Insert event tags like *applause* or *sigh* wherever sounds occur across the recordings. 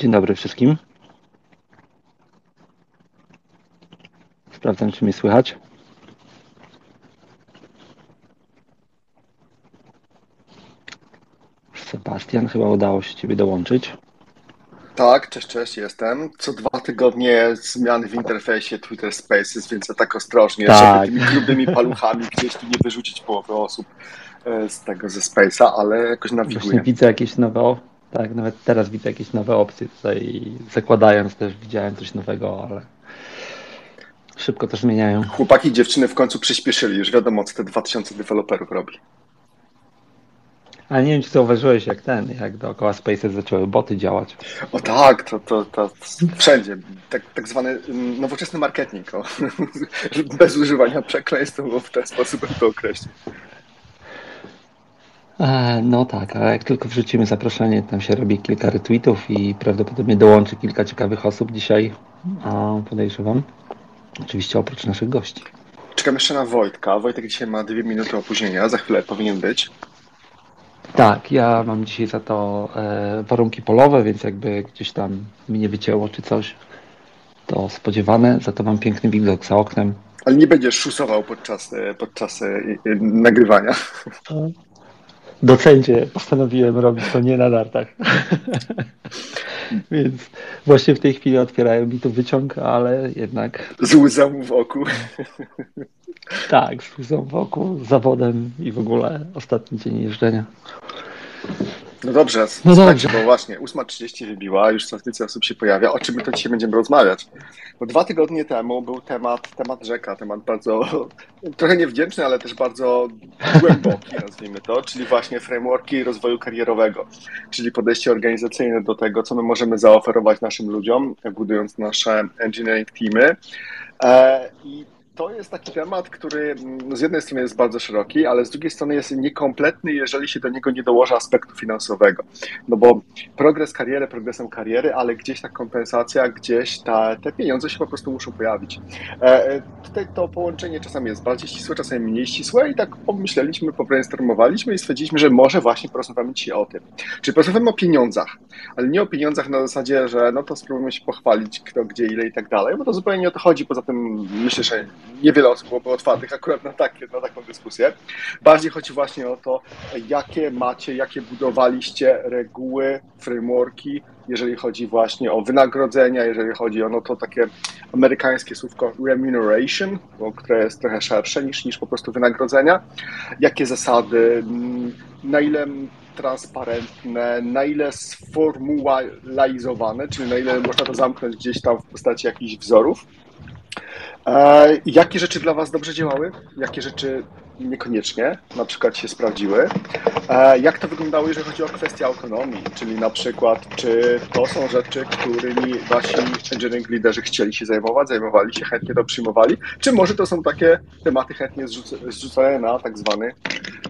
Dzień dobry wszystkim. Sprawdzam, czy mnie słychać. Sebastian, chyba udało się Ciebie dołączyć. Tak, cześć, cześć, jestem. Co dwa tygodnie zmiany w interfejsie Twitter Spaces, więc ja tak ostrożnie, Tak. żeby tymi grubymi paluchami gdzieś tu nie wyrzucić połowy osób e, z tego ze Space'a, ale jakoś Właśnie nawiguję. widzę jakieś nowe, tak, nawet teraz widzę jakieś nowe opcje tutaj. Zakładając też widziałem coś nowego, ale szybko to zmieniają. Chłopaki i dziewczyny w końcu przyspieszyli, już wiadomo, co te 2000 deweloperów robi. Ale nie wiem, czy zauważyłeś, jak ten, jak dookoła Spaces zaczęły boty działać. O tak, to, to, to wszędzie. Tak, tak zwany mm, nowoczesny marketing, o. *laughs* bez używania przekleństw, bo w ten sposób to określił. E, No tak, ale jak tylko wrzucimy zaproszenie, tam się robi kilka retweetów i prawdopodobnie dołączy kilka ciekawych osób dzisiaj, a podejrzewam. Oczywiście oprócz naszych gości. Czekam jeszcze na Wojtka. Wojtek dzisiaj ma dwie minuty opóźnienia, za chwilę powinien być. Tak, ja mam dzisiaj za to e, warunki polowe, więc jakby gdzieś tam mi nie wycięło czy coś, to spodziewane. Za to mam piękny widok za oknem. Ale nie będziesz szusował podczas, e, podczas e, e, nagrywania. Docencie postanowiłem robić to nie na nartach. *laughs* Więc właśnie w tej chwili otwierają mi tu wyciąg, ale jednak Z łzą w oku. tak, z łzą wokół, zawodem i w ogóle ostatni dzień jeżdżenia. No dobrze, No słuchajcie, dobrze. bo właśnie 8.30 wybiła, już coraz więcej osób się pojawia. O czym my to dzisiaj będziemy rozmawiać? Bo dwa tygodnie temu był temat, temat rzeka, temat bardzo, *laughs* trochę niewdzięczny, ale też bardzo głęboki, *laughs* nazwijmy to, czyli właśnie frameworki rozwoju karierowego, czyli podejście organizacyjne do tego, co my możemy zaoferować naszym ludziom, budując nasze engineering teamy. E, I to jest taki temat, który mm, z jednej strony jest bardzo szeroki, ale z drugiej strony jest niekompletny, jeżeli się do niego nie dołoży aspektu finansowego. No bo progres kariery, progresem kariery, ale gdzieś ta kompensacja, gdzieś ta, te pieniądze się po prostu muszą pojawić. E, e, tutaj to połączenie czasami jest bardziej ścisłe, czasami mniej ścisłe i tak pomyśleliśmy, pobrainstormowaliśmy i stwierdziliśmy, że może właśnie porozmawiamy dzisiaj o tym. Czyli porozmawiamy o pieniądzach, ale nie o pieniądzach na zasadzie, że no to spróbujmy się pochwalić, kto, gdzie, ile i tak dalej, bo to zupełnie nie o to chodzi. Poza tym myślę, że niewiele osób byłoby otwartych akurat na, takie, na taką dyskusję. Bardziej chodzi właśnie o to, jakie macie, jakie budowaliście reguły, frameworki, jeżeli chodzi właśnie o wynagrodzenia, jeżeli chodzi o no to takie amerykańskie słówko remuneration, które jest trochę szersze niż, niż po prostu wynagrodzenia. Jakie zasady, na ile transparentne, na ile sformualizowane, czyli na ile można to zamknąć gdzieś tam w postaci jakichś wzorów. E, jakie rzeczy dla Was dobrze działały? Jakie rzeczy niekoniecznie na przykład się sprawdziły? E, jak to wyglądało, jeżeli chodzi o kwestię autonomii? Czyli na przykład, czy to są rzeczy, którymi Wasi engineering liderzy chcieli się zajmować, zajmowali się, chętnie to przyjmowali? Czy może to są takie tematy chętnie zrzuc- zrzucone na tak zwany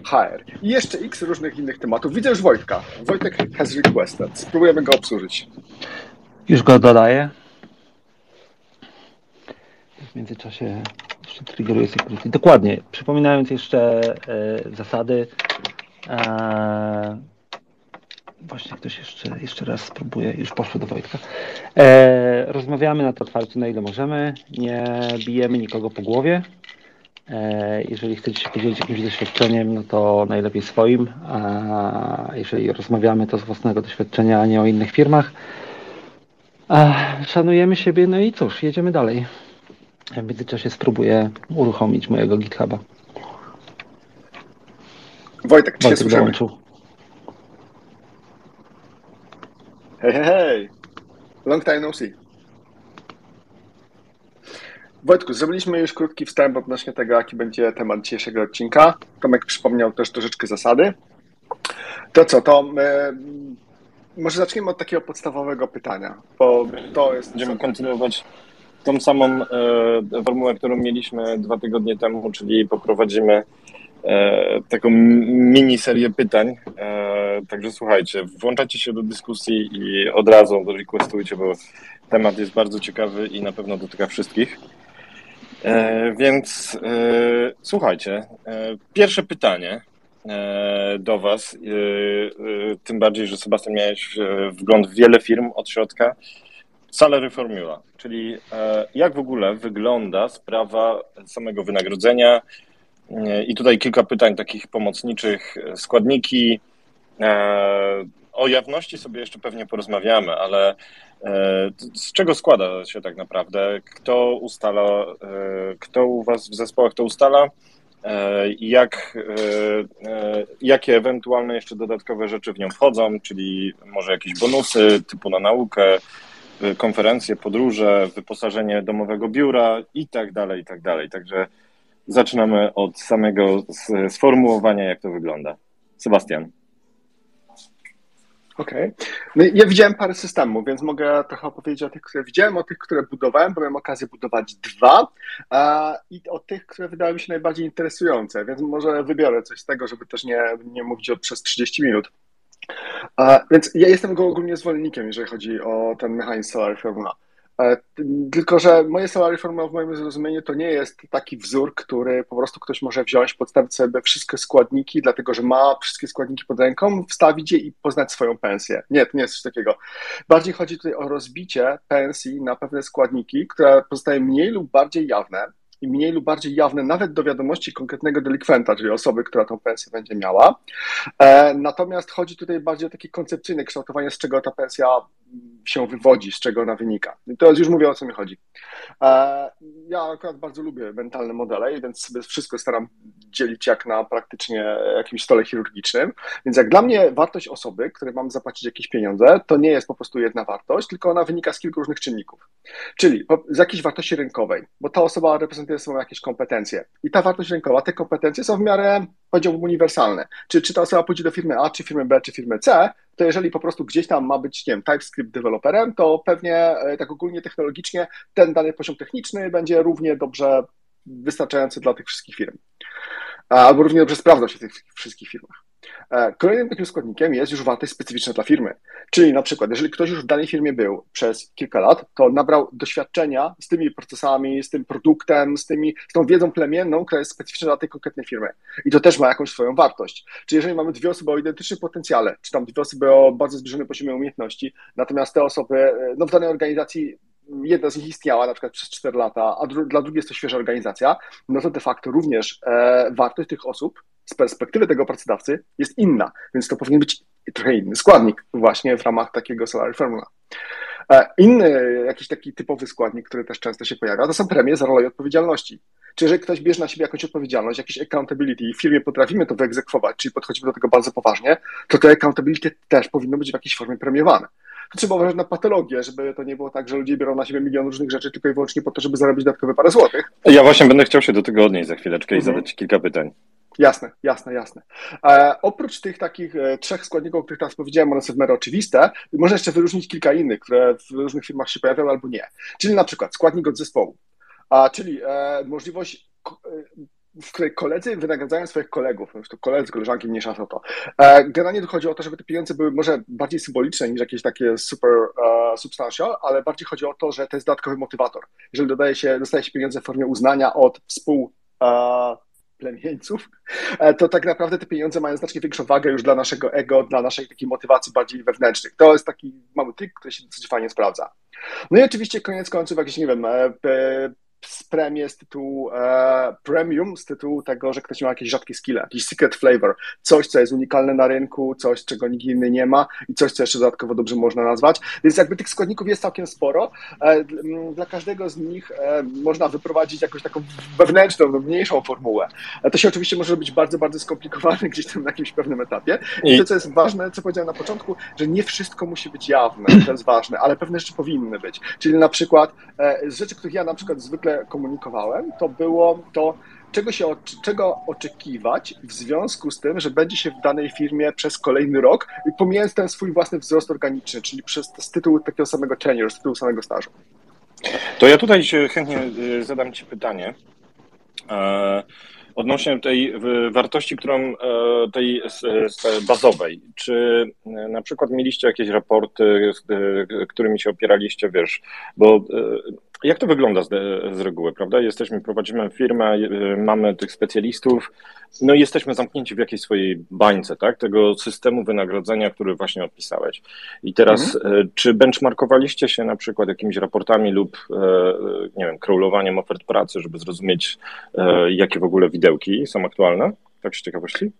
HR? I jeszcze x różnych innych tematów. Widzę już Wojtka. Wojtek has requested. Spróbujemy go obsłużyć. Już go dodaję. W międzyczasie jeszcze triggeruję security. Dokładnie. Przypominając jeszcze e, zasady. E, właśnie ktoś jeszcze, jeszcze raz spróbuje. Już poszło do Wojtka. E, rozmawiamy na to otwarcie, na ile możemy. Nie bijemy nikogo po głowie. E, jeżeli chcecie się podzielić jakimś doświadczeniem, no to najlepiej swoim. A jeżeli rozmawiamy, to z własnego doświadczenia, a nie o innych firmach. Szanujemy siebie, no i cóż, jedziemy dalej. W międzyczasie spróbuję uruchomić mojego GitHuba. Wojtek, czy się Wojtek słyszymy? dołączył. Hej, hej, hej. Long time no see. Wojtku, zrobiliśmy już krótki wstęp odnośnie tego, jaki będzie temat dzisiejszego odcinka. Tomek przypomniał też troszeczkę zasady. To co, to my, może zaczniemy od takiego podstawowego pytania, bo to jest... Będziemy kontynuować tą samą e, formułę, którą mieliśmy dwa tygodnie temu, czyli poprowadzimy e, taką mini serię pytań. E, także słuchajcie, włączacie się do dyskusji i od razu requestujcie, bo temat jest bardzo ciekawy i na pewno dotyka wszystkich. Więc słuchajcie, pierwsze pytanie do Was, tym bardziej, że Sebastian miałeś wgląd w wiele firm od środka. Salary Formula, czyli e, jak w ogóle wygląda sprawa samego wynagrodzenia E, i tutaj kilka pytań takich pomocniczych, e, składniki. O jawności sobie jeszcze pewnie porozmawiamy, ale z czego składa się tak naprawdę? Kto ustala, kto u Was w zespołach to ustala? Jak, jakie ewentualne jeszcze dodatkowe rzeczy w nią wchodzą, czyli może jakieś bonusy typu na naukę, konferencje, podróże, wyposażenie domowego biura i tak dalej, i tak dalej. Także zaczynamy od samego sformułowania, jak to wygląda. Sebastian. Okej. No i ja widziałem parę systemów, więc mogę trochę opowiedzieć o tych, które widziałem, o tych, które budowałem, bo miałem okazję budować dwa a, i o tych, które wydały mi się najbardziej interesujące, więc może wybiorę coś z tego, żeby też nie, nie mówić o, przez 30 minut. Więc ja jestem go ogólnie zwolennikiem, jeżeli chodzi o ten mechanizm Salary Formula. E, Tylko, że moje salary formula w moim zrozumieniu to nie jest taki wzór, który po prostu ktoś może wziąć, podstawić sobie wszystkie składniki, dlatego że ma wszystkie składniki pod ręką, wstawić je i poznać swoją pensję. Nie, to nie jest coś takiego. Bardziej chodzi tutaj o rozbicie pensji na pewne składniki, które pozostają mniej lub bardziej jawne i mniej lub bardziej jawne nawet do wiadomości konkretnego delikwenta, czyli osoby, która tą pensję będzie miała. E, Natomiast chodzi tutaj bardziej o takie koncepcyjne kształtowanie, z czego ta pensja się wywodzi, z czego ona wynika. I to już mówię o co mi chodzi. E, Ja akurat bardzo lubię mentalne modele, więc sobie wszystko staram dzielić jak na praktycznie jakimś stole chirurgicznym. Więc jak dla mnie wartość osoby, której mam zapłacić jakieś pieniądze, to nie jest po prostu jedna wartość, tylko ona wynika z kilku różnych czynników. Czyli z jakiejś wartości rynkowej, bo ta osoba reprezentuje sobą jakieś kompetencje. I ta wartość rynkowa, te kompetencje są w miarę, powiedziałbym, uniwersalne. Czy, czy ta osoba pójdzie do firmy A, czy firmy B, czy firmy C, to jeżeli po prostu gdzieś tam ma być, nie wiem, TypeScript deweloperem, to pewnie e, tak ogólnie technologicznie ten dany poziom techniczny będzie równie dobrze wystarczający dla tych wszystkich firm. Albo równie dobrze sprawdzał się w tych wszystkich firmach. E, Kolejnym takim składnikiem jest już wartość specyficzna dla firmy. Czyli na przykład, jeżeli ktoś już w danej firmie był przez kilka lat, to nabrał doświadczenia z tymi procesami, z tym produktem, z, tymi, z tą wiedzą plemienną, która jest specyficzna dla tej konkretnej firmy. I to też ma jakąś swoją wartość. Czyli jeżeli mamy dwie osoby o identycznym potencjale, czy tam dwie osoby o bardzo zbliżonym poziomie umiejętności, natomiast te osoby e, no, w danej organizacji jedna z nich istniała na przykład przez 4 lata, a dru- dla drugiej jest to świeża organizacja, no to de facto również e, wartość tych osób z perspektywy tego pracodawcy jest inna, więc to powinien być trochę inny składnik właśnie w ramach takiego salary formula. E, Inny jakiś taki typowy składnik, który też często się pojawia, to są premie za rolę i odpowiedzialności. Czy jeżeli ktoś bierze na siebie jakąś odpowiedzialność, jakiś accountability i w firmie potrafimy to wyegzekwować, czyli podchodzimy do tego bardzo poważnie, to to accountability też powinno być w jakiejś formie premiowane. Trzeba uważać na patologię, żeby to nie było tak, że ludzie biorą na siebie milion różnych rzeczy tylko i wyłącznie po to, żeby zarobić dodatkowe parę złotych. Ja właśnie będę chciał się do tego odnieść za chwileczkę i Mhm. zadać kilka pytań. Jasne, jasne, jasne. E, oprócz tych takich e, trzech składników, o których teraz powiedziałem, one są w miarę oczywiste, można jeszcze wyróżnić kilka innych, które w różnych firmach się pojawiają albo nie. Czyli na przykład składnik od zespołu, a, czyli e, możliwość, e, w której koledzy wynagradzają swoich kolegów, to koledzy, koleżanki, mniejsza o to. E, generalnie chodzi o to, żeby te pieniądze były może bardziej symboliczne niż jakieś takie super e, substantial, ale bardziej chodzi o to, że to jest dodatkowy motywator. Jeżeli dodaje się, dostaje się pieniądze w formie uznania od współ e, plemieńców, to tak naprawdę te pieniądze mają znacznie większą wagę już dla naszego ego, dla naszej takiej motywacji bardziej wewnętrznych. To jest taki mały trik, który się dosyć fajnie sprawdza. No i oczywiście koniec końców jakieś, nie wiem, z premię z tytułu e, premium, z tytułu tego, że ktoś ma jakieś rzadkie skille, jakiś secret flavor, coś, co jest unikalne na rynku, coś, czego nikt inny nie ma i coś, co jeszcze dodatkowo dobrze można nazwać. Więc jakby tych składników jest całkiem sporo. E, dla każdego z nich e, można wyprowadzić jakąś taką wewnętrzną, mniejszą formułę. E, to się oczywiście może być bardzo, bardzo skomplikowane *laughs* gdzieś tam na jakimś pewnym etapie. I to, co jest ważne, co powiedziałem na początku, że nie wszystko musi być jawne, to jest ważne, ale pewne rzeczy powinny być. Czyli na przykład z rzeczy, których ja na przykład zwykle komunikowałem, to było to, czego, się, czego oczekiwać w związku z tym, że będzie się w danej firmie przez kolejny rok, pomijając ten swój własny wzrost organiczny, czyli przez, z tytułu takiego samego tenure, z tytułu samego stażu. To ja tutaj chętnie y, zadam Ci pytanie. E, odnośnie tej wartości, którą e, tej bazowej, czy e, na przykład mieliście jakieś raporty, którymi się opieraliście, wiesz, bo jak to wygląda z, z reguły, prawda? Jesteśmy, prowadzimy firmę, mamy tych specjalistów, no i jesteśmy zamknięci w jakiejś swojej bańce, tak? Tego systemu wynagrodzenia, który właśnie opisałeś. I teraz, mhm. czy benchmarkowaliście się na przykład jakimiś raportami lub, nie wiem, crawlowaniem ofert pracy, żeby zrozumieć, jakie w ogóle widełki są aktualne? Tak z ciekawości?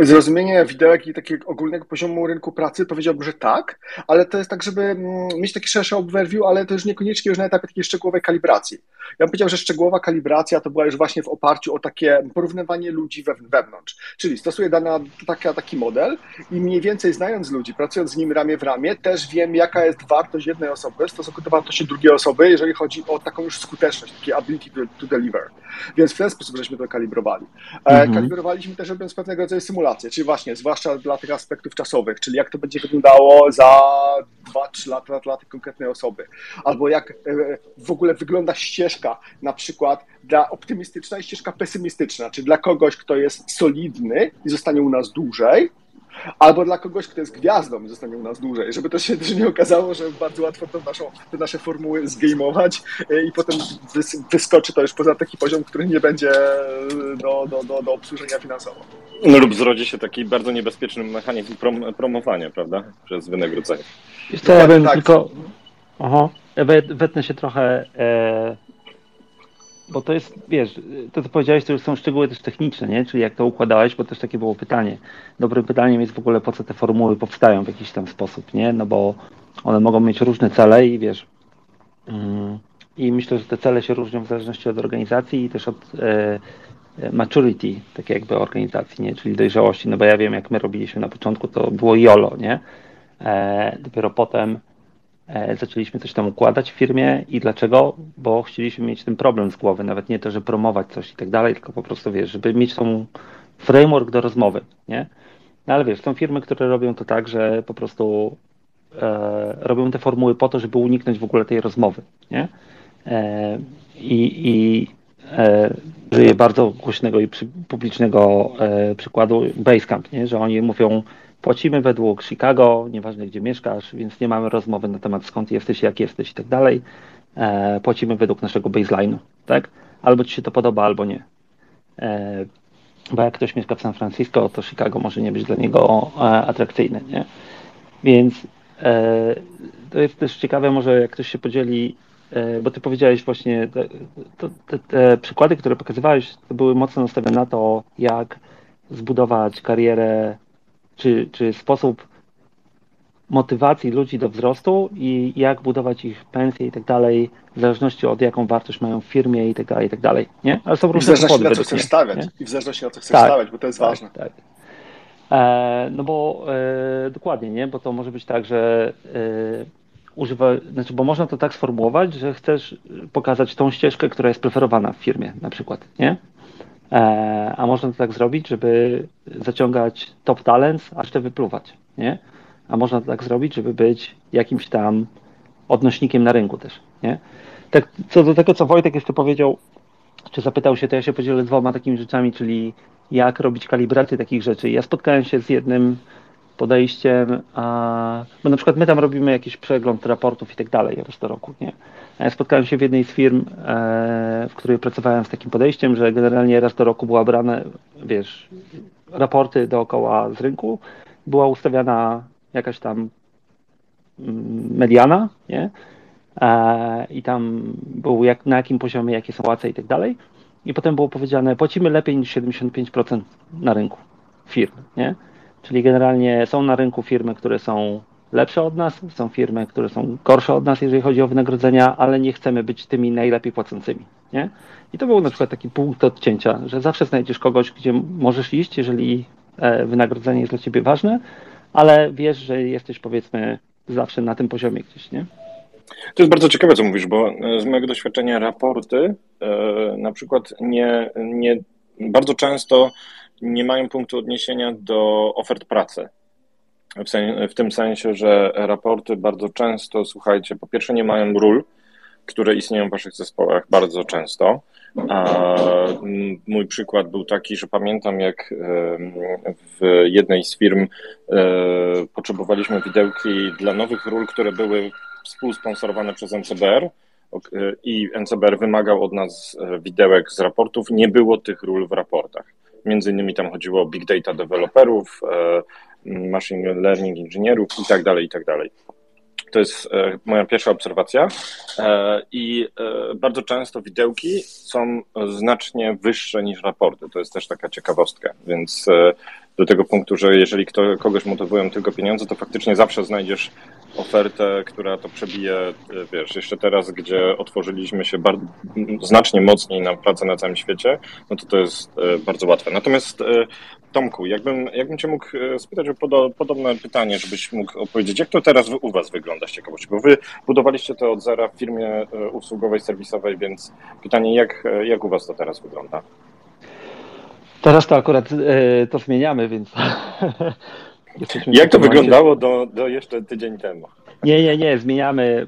Zrozumienie widełek i takiego ogólnego poziomu rynku pracy powiedziałbym, że tak, ale to jest tak, żeby mm, mieć taki szerszy overview, ale to już niekoniecznie już na etapie takiej szczegółowej kalibracji. Ja bym powiedział, że szczegółowa kalibracja to była już właśnie w oparciu o takie porównywanie ludzi wewnątrz. Czyli stosuję dana, taka, taki model i mniej więcej znając ludzi, pracując z nimi ramię w ramię, też wiem, jaka jest wartość jednej osoby w stosunku do wartości drugiej osoby, jeżeli chodzi o taką już skuteczność, takie ability to, to deliver. Więc w ten sposób żeśmy to kalibrowali. E, mhm. Kalibrowaliśmy też robiąc pewnego rodzaju symulację, czyli właśnie, zwłaszcza dla tych aspektów czasowych, czyli jak to będzie wyglądało za 2-3 lata dla tej konkretnej osoby, albo jak e, w ogóle wygląda ścieżka, na przykład dla optymistyczna i ścieżka pesymistyczna, czy dla kogoś, kto jest solidny i zostanie u nas dłużej, albo dla kogoś, kto jest gwiazdą i zostanie u nas dłużej, żeby to się też nie okazało, że bardzo łatwo to naszą, te nasze formuły zgameować e, i potem wyskoczy to już poza taki poziom, który nie będzie do, do, do, do obsłużenia finansowo. No lub zrodzi się taki bardzo niebezpieczny mechanizm prom promowania, prawda, przez wynagrodzenie. Jeszcze ja bym tak. tylko... Aha, wetnę się trochę... E bo to jest, wiesz, to co powiedziałeś, to już są szczegóły też techniczne, nie? Czyli jak to układałeś, bo też takie było pytanie. Dobrym pytaniem jest w ogóle, po co te formuły powstają w jakiś tam sposób, nie? No bo one mogą mieć różne cele i wiesz, mm, i myślę, że te cele się różnią w zależności od organizacji i też od e, maturity, tak jakby organizacji, nie? Czyli dojrzałości, no bo ja wiem, jak my robiliśmy na początku, to było YOLO, nie? E, dopiero potem E, zaczęliśmy coś tam układać w firmie i dlaczego? Bo chcieliśmy mieć ten problem z głowy, nawet nie to, że promować coś i tak dalej, tylko po prostu wiesz, żeby mieć tą framework do rozmowy, nie? No ale wiesz, są firmy, które robią to tak, że po prostu e, robią te formuły po to, żeby uniknąć w ogóle tej rozmowy, nie? E, I i e, żyję bardzo głośnego i przy, publicznego e, przykładu Basecamp, nie? Że oni mówią, Płacimy według Chicago, nieważne gdzie mieszkasz, więc nie mamy rozmowy na temat skąd jesteś, jak jesteś i tak dalej. E, płacimy według naszego baseline'u, tak? Albo ci się to podoba, albo nie. E, bo jak ktoś mieszka w San Francisco, to Chicago może nie być dla niego e, atrakcyjne, nie? Więc e, to jest też ciekawe, może jak ktoś się podzieli, e, bo ty powiedziałeś właśnie, te, te, te przykłady, które pokazywałeś, były mocno nastawione na to, jak zbudować karierę czy, czy sposób motywacji ludzi do wzrostu i jak budować ich pensje i tak dalej, w zależności od jaką wartość mają w firmie i tak dalej, i tak dalej, nie? Ale są różne I w zależności na co chcesz stawiać nie? i w zależności na co chcesz tak, stawiać, bo to jest tak, ważne. Tak. E, no bo e, dokładnie, nie? Bo to może być tak, że e, używa, znaczy, bo można to tak sformułować, że chcesz pokazać tą ścieżkę, która jest preferowana w firmie na przykład, nie? E, a można to tak zrobić, żeby zaciągać top talents, a resztę wypluwać, nie? A można to tak zrobić, żeby być jakimś tam odnośnikiem na rynku też, nie? Tak, co do tego, co Wojtek jeszcze powiedział, czy zapytał się, to ja się podzielę dwoma takimi rzeczami, czyli jak robić kalibrację takich rzeczy. Ja spotkałem się z jednym podejściem, a, bo na przykład my tam robimy jakiś przegląd raportów i tak dalej resztę roku, nie? Ja spotkałem się w jednej z firm, e, w której pracowałem z takim podejściem, że generalnie raz do roku była brane, wiesz, raporty dookoła z rynku, była ustawiana jakaś tam mm, mediana, nie? e, i tam był jak, na jakim poziomie, jakie są płace i tak dalej. I potem było powiedziane, płacimy lepiej niż 75% na rynku firm, nie? Czyli generalnie są na rynku firmy, które są lepsze od nas, są firmy, które są gorsze od nas, jeżeli chodzi o wynagrodzenia, ale nie chcemy być tymi najlepiej płacącymi. Nie? I to był na przykład taki punkt odcięcia, że zawsze znajdziesz kogoś, gdzie możesz iść, jeżeli e, wynagrodzenie jest dla ciebie ważne, ale wiesz, że jesteś powiedzmy zawsze na tym poziomie gdzieś, nie? To jest bardzo ciekawe, co mówisz, bo e, z mojego doświadczenia raporty e, na przykład nie, nie bardzo często nie mają punktu odniesienia do ofert pracy. W, sen, w tym sensie, że raporty bardzo często, słuchajcie, po pierwsze nie mają ról, które istnieją w waszych zespołach bardzo często. A mój przykład był taki, że pamiętam, jak w jednej z firm e, potrzebowaliśmy widełki dla nowych ról, które były współsponsorowane przez NCBR e, i NCBR wymagał od nas e, widełek z raportów. Nie było tych ról w raportach. Między innymi tam chodziło o big data deweloperów, machine learning inżynierów i tak dalej, i tak dalej. To jest e, moja pierwsza obserwacja. E, I e, bardzo często widełki są znacznie wyższe niż raporty. To jest też taka ciekawostka. Więc do tego punktu, że jeżeli kogoś motywują tylko pieniądze, to faktycznie zawsze znajdziesz ofertę, która to przebije, wiesz, jeszcze teraz, gdzie otworzyliśmy się bardzo, znacznie mocniej na pracę na całym świecie, no to to jest bardzo łatwe. Natomiast Tomku, jakbym, jakbym Cię mógł e, spytać o podo, podobne pytanie, żebyś mógł opowiedzieć, jak to teraz u Was wygląda z ciekawości, bo Wy budowaliście to od zera w firmie e, usługowej, serwisowej, więc pytanie, jak, e, jak u Was to teraz wygląda? Teraz to akurat to zmieniamy, więc. *laughs* jak to wyglądało do, do jeszcze tydzień temu? Nie, nie, nie, zmieniamy,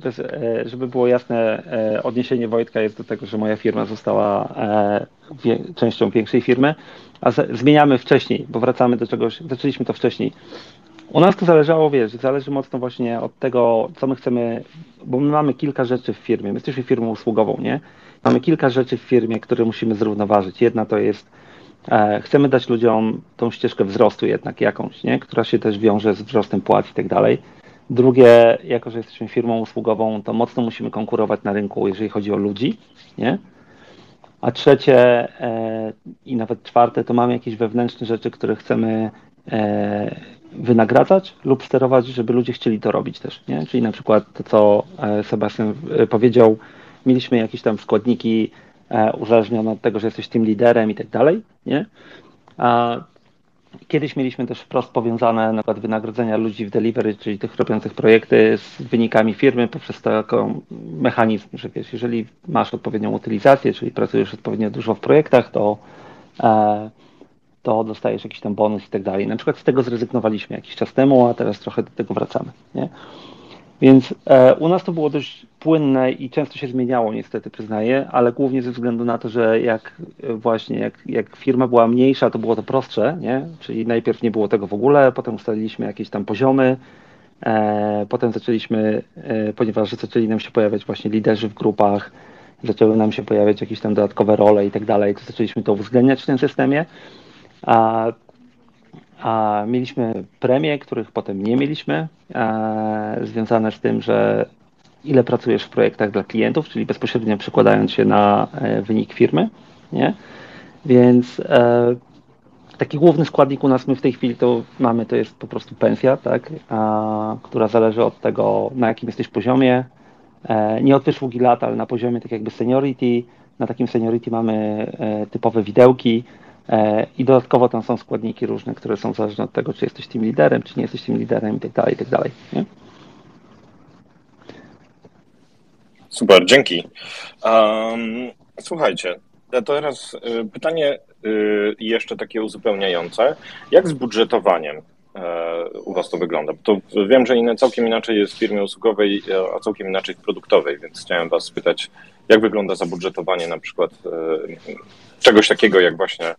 żeby było jasne, odniesienie Wojtka jest do tego, że moja firma została częścią większej firmy a zmieniamy wcześniej, bo wracamy do czegoś, zaczęliśmy to wcześniej. U nas to zależało, wiesz, zależy mocno właśnie od tego, co my chcemy, bo my mamy kilka rzeczy w firmie, my jesteśmy firmą usługową, nie? Mamy kilka rzeczy w firmie, które musimy zrównoważyć. Jedna to jest, e, chcemy dać ludziom tą ścieżkę wzrostu jednak jakąś, nie? Która się też wiąże z wzrostem płac i tak dalej. Drugie, jako że jesteśmy firmą usługową, to mocno musimy konkurować na rynku, jeżeli chodzi o ludzi, nie? A trzecie e, i nawet czwarte, to mamy jakieś wewnętrzne rzeczy, które chcemy e, wynagradzać lub sterować, żeby ludzie chcieli to robić też. Nie? Czyli na przykład to, co e, Sebastian powiedział, mieliśmy jakieś tam składniki uzależnione od tego, że jesteś tym liderem i tak dalej. Nie? Kiedyś mieliśmy też wprost powiązane na przykład wynagrodzenia ludzi w delivery, czyli tych robiących projekty z wynikami firmy poprzez taki mechanizm, że wiesz, jeżeli masz odpowiednią utylizację, czyli pracujesz odpowiednio dużo w projektach, to, e, to dostajesz jakiś tam bonus i tak dalej. Na przykład z tego zrezygnowaliśmy jakiś czas temu, a teraz trochę do tego wracamy. Nie? Więc e, u nas to było dość płynne i często się zmieniało, niestety przyznaję, ale głównie ze względu na to, że jak e, właśnie jak, jak firma była mniejsza, to było to prostsze, nie? Czyli najpierw nie było tego w ogóle, potem ustaliliśmy jakieś tam poziomy, e, potem zaczęliśmy, e, ponieważ zaczęli nam się pojawiać właśnie liderzy w grupach, zaczęły nam się pojawiać jakieś tam dodatkowe role i tak dalej, to zaczęliśmy to uwzględniać w tym systemie. A a mieliśmy premie, których potem nie mieliśmy, związane z tym, że ile pracujesz w projektach dla klientów, czyli bezpośrednio przekładając się na e, wynik firmy. Nie? Więc e, taki główny składnik u nas my w tej chwili to mamy, to jest po prostu pensja, tak? Która zależy od tego, na jakim jesteś poziomie. E, nie od wysługi lat, ale na poziomie tak jakby seniority. Na takim seniority mamy e, typowe widełki, E, I dodatkowo tam są składniki różne, które są zależne od tego, czy jesteś tym liderem, czy nie jesteś tym liderem i tak dalej, i tak dalej. Nie? Super, dzięki. Um, słuchajcie, teraz y, pytanie y, jeszcze takie uzupełniające. Jak z budżetowaniem e, u Was to wygląda? Bo to wiem, że inne, całkiem inaczej jest w firmie usługowej, a całkiem inaczej w produktowej, więc chciałem Was spytać, jak wygląda zabudżetowanie na przykład e, czegoś takiego jak właśnie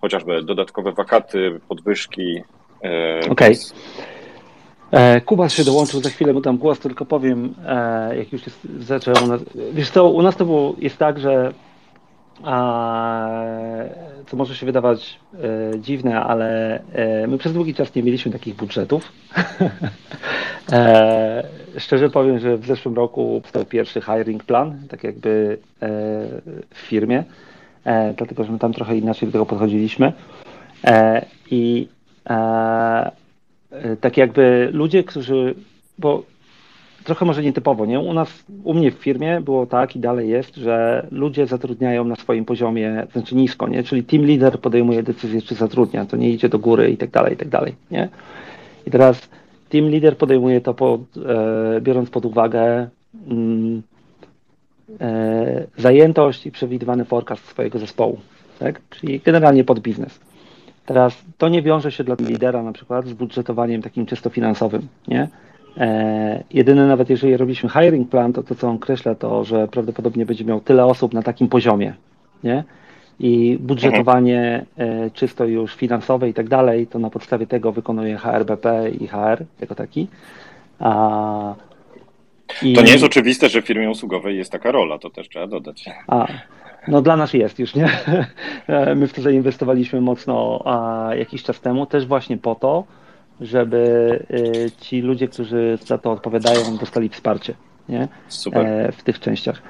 chociażby dodatkowe wakaty, podwyżki. E, Okej. Okay. E, Kuba się dołączył, za chwilę mu dam głos, tylko powiem, jak już jest, zaczął u nas. Wiesz co, u nas to było, jest tak, że co może się wydawać dziwne, ale my przez długi czas nie mieliśmy takich budżetów. *laughs* E, szczerze powiem, że w zeszłym roku powstał pierwszy hiring plan, tak jakby e, w firmie, e, dlatego że my tam trochę inaczej do tego podchodziliśmy. E, I e, e, tak jakby ludzie, którzy, bo trochę może nietypowo, nie? U nas, u mnie w firmie było tak i dalej jest, że ludzie zatrudniają na swoim poziomie, znaczy nisko, nie? Czyli team leader podejmuje decyzję, czy zatrudnia, to nie idzie do góry i tak dalej, i tak dalej, nie? I teraz team leader podejmuje to pod, e, biorąc pod uwagę mm, e, zajętość i przewidywany forecast swojego zespołu, tak? Czyli generalnie pod biznes. Teraz to nie wiąże się dla lidera na przykład z budżetowaniem takim czysto finansowym, nie? E, jedyne nawet jeżeli robiliśmy hiring plan, to to co on kreśla to, że prawdopodobnie będzie miał tyle osób na takim poziomie, nie? I budżetowanie e, czysto już finansowe i tak dalej, to na podstawie tego wykonuje HRBP i HR jako taki. A, i... To nie jest oczywiste, że w firmie usługowej jest taka rola, to też trzeba dodać. A, no dla nas jest już, nie? My w to zainwestowaliśmy mocno a, jakiś czas temu, też właśnie po to, żeby y, ci ludzie, którzy za to odpowiadają, dostali wsparcie nie? Super. E, w tych częściach.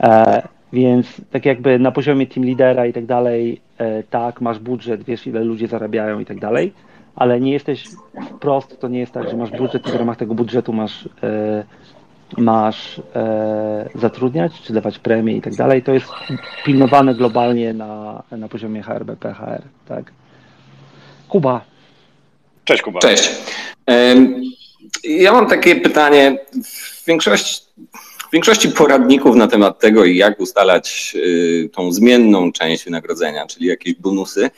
E, więc tak jakby na poziomie team lidera i tak dalej, e, tak, masz budżet, wiesz ile ludzie zarabiają i tak dalej, ale nie jesteś wprost, to nie jest tak, że masz budżet i w ramach tego budżetu masz, masz zatrudniać, czy dawać premie i tak dalej. To jest pilnowane globalnie na, na poziomie HRBP, HR, tak. Kuba, Cześć Kuba. Cześć. Ja mam takie pytanie. W większości, poradników na temat tego, jak ustalać y, tą zmienną część wynagrodzenia, czyli jakieś bonusy,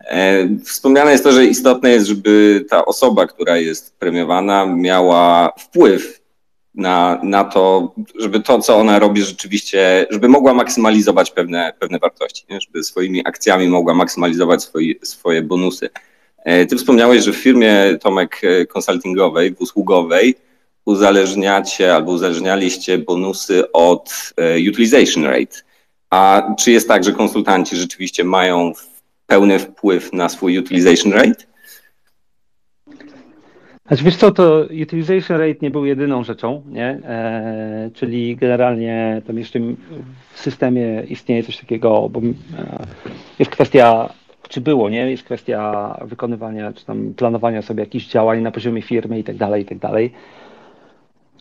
e, wspomniane jest to, że istotne jest, żeby ta osoba, która jest premiowana, miała wpływ na, na to, żeby to, co ona robi, rzeczywiście, żeby mogła maksymalizować pewne, pewne wartości, nie? żeby swoimi akcjami mogła maksymalizować swoje, swoje bonusy. E, ty wspomniałeś, że w firmie Tomek e, konsultingowej, usługowej uzależniacie albo uzależnialiście bonusy od e, utilization rate. A czy jest tak, że konsultanci rzeczywiście mają pełny wpływ na swój utilization rate? Znaczy wiesz co, to utilization rate nie był jedyną rzeczą, nie? E, czyli generalnie tam jeszcze w systemie istnieje coś takiego, bo e, jest kwestia czy było, nie? Jest kwestia wykonywania, czy tam planowania sobie jakichś działań na poziomie firmy i tak dalej, i tak dalej.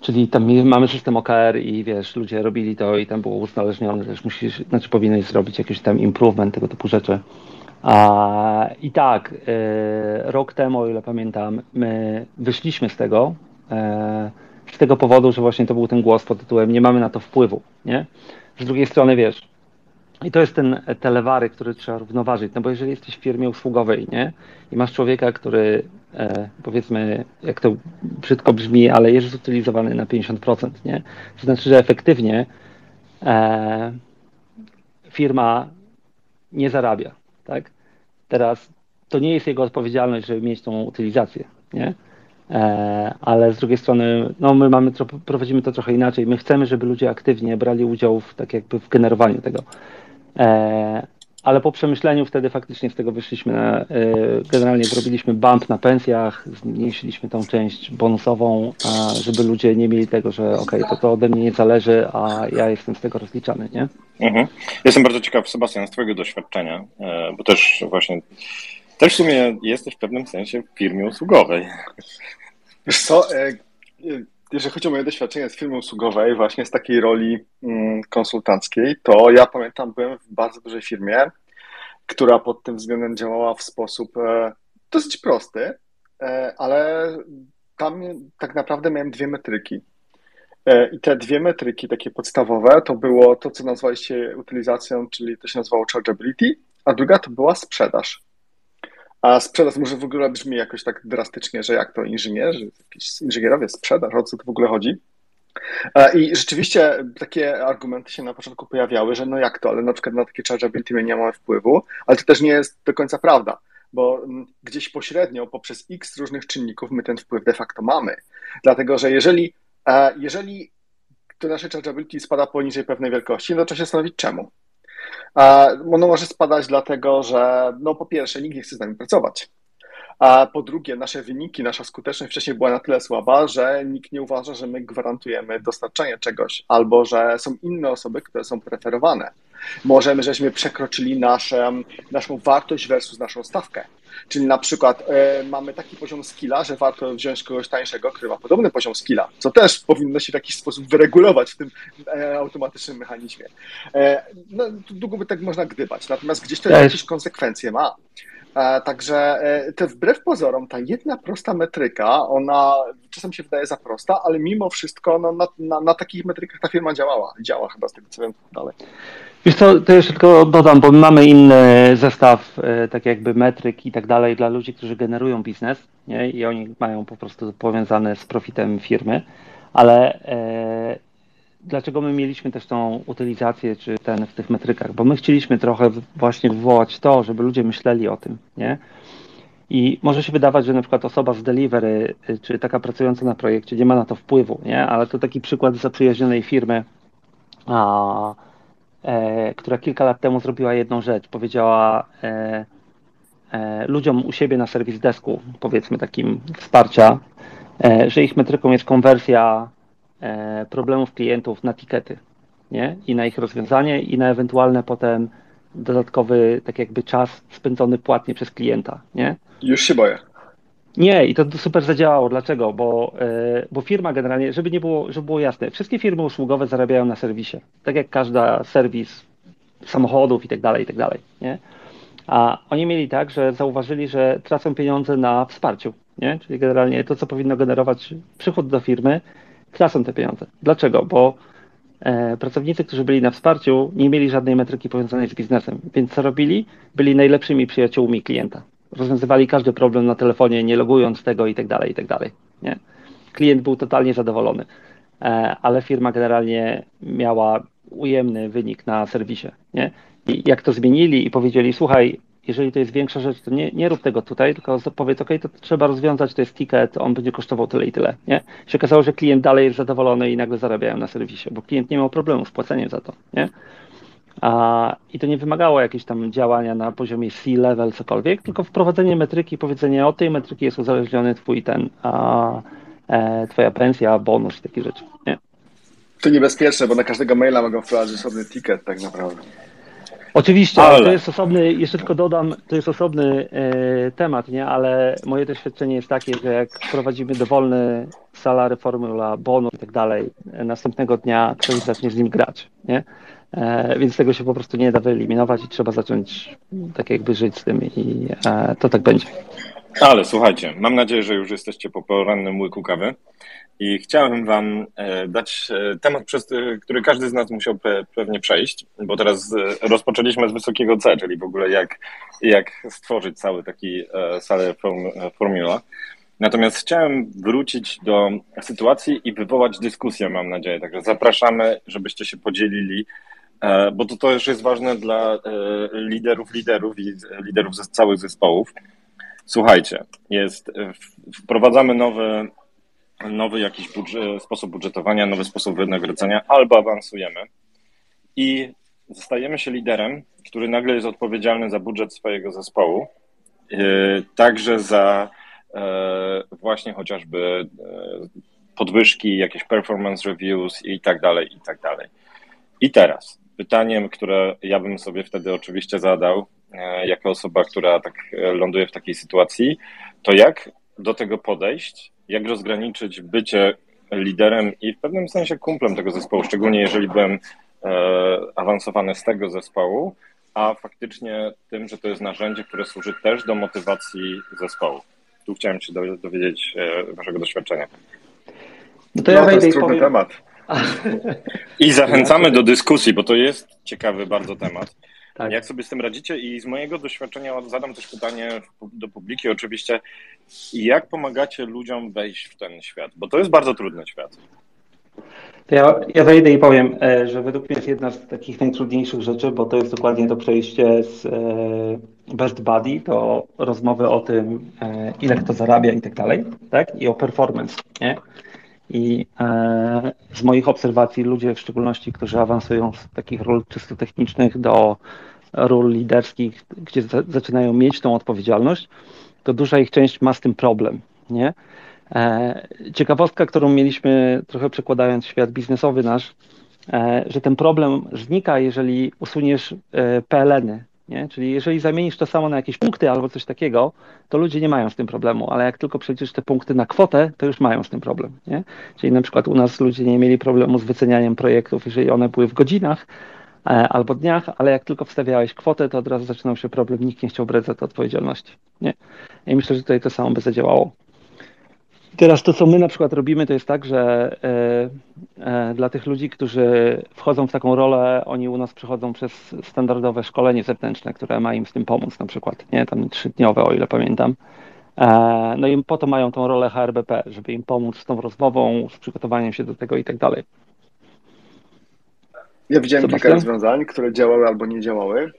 Czyli tam mamy system OKR i wiesz, ludzie robili to i tam było uzależnione, też musisz, znaczy powinieneś zrobić jakiś tam improvement, tego typu rzeczy. A, I tak, y, rok temu, o ile pamiętam, my wyszliśmy z tego, y, z tego powodu, że właśnie to był ten głos pod tytułem nie mamy na to wpływu, nie? Z drugiej strony, wiesz, i to jest ten telewary, który trzeba równoważyć. No bo jeżeli jesteś w firmie usługowej, nie? I masz człowieka, który e, powiedzmy, jak to brzydko brzmi, ale jest zutylizowany na 50%, nie? To znaczy, że efektywnie e, firma nie zarabia, tak? Teraz to nie jest jego odpowiedzialność, żeby mieć tą utylizację, nie? E, ale z drugiej strony, no my mamy, prowadzimy to trochę inaczej. My chcemy, żeby ludzie aktywnie brali udział w, tak jakby w generowaniu tego. E, ale po przemyśleniu wtedy faktycznie z tego wyszliśmy, na, e, generalnie zrobiliśmy bump na pensjach, zmniejszyliśmy tą część bonusową, żeby ludzie nie mieli tego, że ok, to to ode mnie nie zależy, a ja jestem z tego rozliczany, nie? Mhm. Jestem bardzo ciekaw, Sebastian, z twojego doświadczenia, e, bo też właśnie, też w sumie jesteś w pewnym sensie w firmie usługowej. Wiesz co, jeżeli chodzi o moje doświadczenie z firmy usługowej, właśnie z takiej roli mm, konsultanckiej, to ja pamiętam, byłem w bardzo dużej firmie, która pod tym względem działała w sposób e, dosyć prosty, e, ale tam tak naprawdę miałem dwie metryki. E, I te dwie metryki, takie podstawowe, to było to, co nazwaliście utylizacją, czyli to się nazywało chargeability, a druga to była sprzedaż. A sprzedaż może w ogóle brzmi jakoś tak drastycznie, że jak to inżynier, że jakiś inżynierowie sprzedaż, o co to w ogóle chodzi? I rzeczywiście takie argumenty się na początku pojawiały, że no jak to, ale na przykład na takie chargeability my nie mamy wpływu, ale to też nie jest do końca prawda, bo mm, gdzieś pośrednio poprzez x różnych czynników my ten wpływ de facto mamy. Dlatego, że jeżeli, jeżeli to nasze chargeability spada poniżej pewnej wielkości, no to trzeba się zastanowić czemu. Ono może spadać dlatego, że no po pierwsze nikt nie chce z nami pracować. A po drugie, nasze wyniki, nasza skuteczność wcześniej była na tyle słaba, że nikt nie uważa, że my gwarantujemy dostarczenie czegoś, albo że są inne osoby, które są preferowane. Możemy, żeśmy przekroczyli nasze, naszą wartość versus naszą stawkę. Czyli na przykład e, mamy taki poziom skilla, że warto wziąć kogoś tańszego, który ma podobny poziom skilla, co też powinno się w jakiś sposób wyregulować w tym e, automatycznym mechanizmie. E, no, długo by tak można gdybać, natomiast gdzieś to jakieś konsekwencje ma. E, także e, to wbrew pozorom, ta jedna prosta metryka, ona czasem się wydaje za prosta, ale mimo wszystko no, na, na, na takich metrykach ta firma działała. Działa chyba z tego co wiem dalej. Wiesz co, to jeszcze tylko dodam, bo mamy inny zestaw, e, tak jakby metryk i tak dalej dla ludzi, którzy generują biznes nie? i oni mają po prostu powiązane z profitem firmy, ale dlaczego my mieliśmy też tą utylizację czy ten w tych metrykach? Bo my chcieliśmy trochę właśnie wywołać to, żeby ludzie myśleli o tym, nie? I może się wydawać, że na przykład osoba z delivery, y, czy taka pracująca na projekcie, nie ma na to wpływu, nie? Ale to taki przykład zaprzyjaźnionej firmy, a, e, która kilka lat temu zrobiła jedną rzecz. Powiedziała e, e, ludziom u siebie na serwis desku, powiedzmy takim wsparcia, e, że ich metryką jest konwersja problemów klientów na tikety, nie? I na ich rozwiązanie i na ewentualne potem dodatkowy, tak jakby czas spędzony płatnie przez klienta, nie? Już się boję. Nie, i to super zadziałało. Dlaczego? Bo, e, bo firma generalnie, żeby nie było, żeby było jasne, wszystkie firmy usługowe zarabiają na serwisie. Tak jak każda serwis samochodów i tak dalej, i tak dalej, nie? A oni mieli tak, że zauważyli, że tracą pieniądze na wsparciu, nie? Czyli generalnie to, co powinno generować przychód do firmy, tracą te pieniądze. Dlaczego? Bo e, pracownicy, którzy byli na wsparciu, nie mieli żadnej metryki powiązanej z biznesem. Więc co robili? Byli najlepszymi przyjaciółmi klienta. Rozwiązywali każdy problem na telefonie, nie logując tego i tak dalej, i tak dalej. Nie? Klient był totalnie zadowolony, e, ale firma generalnie miała ujemny wynik na serwisie. Nie? I jak to zmienili i powiedzieli, słuchaj, jeżeli to jest większa rzecz, to nie, nie rób tego tutaj, tylko powiedz, ok, to trzeba rozwiązać, to jest ticket, on będzie kosztował tyle i tyle. Nie? Się okazało, że klient dalej jest zadowolony i nagle zarabiają na serwisie, bo klient nie miał problemu z płaceniem za to. Nie? A, I to nie wymagało jakiegoś tam działania na poziomie C-level, cokolwiek, tylko wprowadzenie metryki, powiedzenie od tej metryki jest uzależniony twój ten, a, e, twoja pensja, bonus takie rzeczy. Nie? To niebezpieczne, bo na każdego maila mogą wprowadzić osobny ticket tak naprawdę. Oczywiście, ale... to jest osobny, jeszcze tylko dodam, to jest osobny e, temat, nie? ale moje doświadczenie jest takie, że jak wprowadzimy dowolny salary, formula, bonus i tak dalej, następnego dnia ktoś zacznie z nim grać, nie? E, więc tego się po prostu nie da wyeliminować i trzeba zacząć tak jakby żyć z tym i e, to tak będzie. Ale słuchajcie, mam nadzieję, że już jesteście po porannym łyku kawy i chciałem Wam e, dać e, temat, przez który każdy z nas musiał pewnie przejść, bo teraz e, rozpoczęliśmy z wysokiego C, czyli w ogóle jak, jak stworzyć cały taki salę formula. Natomiast chciałem wrócić do sytuacji i wywołać dyskusję, mam nadzieję. Także zapraszamy, żebyście się podzielili, bo to też jest ważne dla liderów, liderów i liderów ze całych zespołów. Słuchajcie, jest, wprowadzamy nowy nowy jakiś sposób budżetowania, nowy sposób wynagrodzenia, albo awansujemy i zostajemy się liderem, który nagle jest odpowiedzialny za budżet swojego zespołu, e, także za e, właśnie chociażby e, podwyżki, jakieś performance reviews i tak dalej, i tak dalej. I teraz pytaniem, które ja bym sobie wtedy oczywiście zadał, jako osoba, która tak ląduje w takiej sytuacji, to jak do tego podejść jak rozgraniczyć bycie liderem i w pewnym sensie kumplem tego zespołu, szczególnie jeżeli byłem e, awansowany z tego zespołu, a faktycznie tym, że to jest narzędzie, które służy też do motywacji zespołu. Tu chciałem się dowiedzieć e, Waszego doświadczenia. No to ja no, wejdę i powiem... temat. *laughs* I zachęcamy do dyskusji, bo to jest ciekawy bardzo temat. Tak. Jak sobie z tym radzicie? I z mojego doświadczenia zadam też pytanie do publiki oczywiście, jak pomagacie ludziom wejść w ten świat? Bo to jest bardzo trudny świat. To ja, ja wejdę i powiem, e, że według mnie jest jedna z takich najtrudniejszych rzeczy, bo to jest dokładnie to przejście z e, best buddy do rozmowy o tym, e, ile kto zarabia i tak dalej, tak? I o performance, nie? I z moich obserwacji ludzie, w szczególności, którzy awansują z takich ról czysto technicznych do ról liderskich, gdzie zaczynają mieć tą odpowiedzialność, to duża ich część ma z tym problem, nie? E, ciekawostka, którą mieliśmy, trochę przekładając świat biznesowy nasz, e, że ten problem znika, jeżeli usuniesz e, PLN-y, nie? Czyli jeżeli zamienisz to samo na jakieś punkty albo coś takiego, to ludzie nie mają z tym problemu, ale jak tylko przejdziesz te punkty na kwotę, to już mają z tym problem. Nie? Czyli na przykład u nas ludzie nie mieli problemu z wycenianiem projektów, jeżeli one były w godzinach albo dniach, ale jak tylko wstawiałeś kwotę, to od razu zaczynał się problem, nikt nie chciał brać za to odpowiedzialności. Nie? I myślę, że tutaj to samo by zadziałało. Teraz to, co my na przykład robimy, to jest tak, że e, e, dla tych ludzi, którzy wchodzą w taką rolę, oni u nas przechodzą przez standardowe szkolenie zewnętrzne, które ma im z tym pomóc na przykład, nie, tam trzydniowe, o ile pamiętam. E, no i po to mają tą rolę HRBP, żeby im pomóc z tą rozmową, z przygotowaniem się do tego i tak dalej. Ja widziałem Sebastian? kilka rozwiązań, które działały albo nie działały.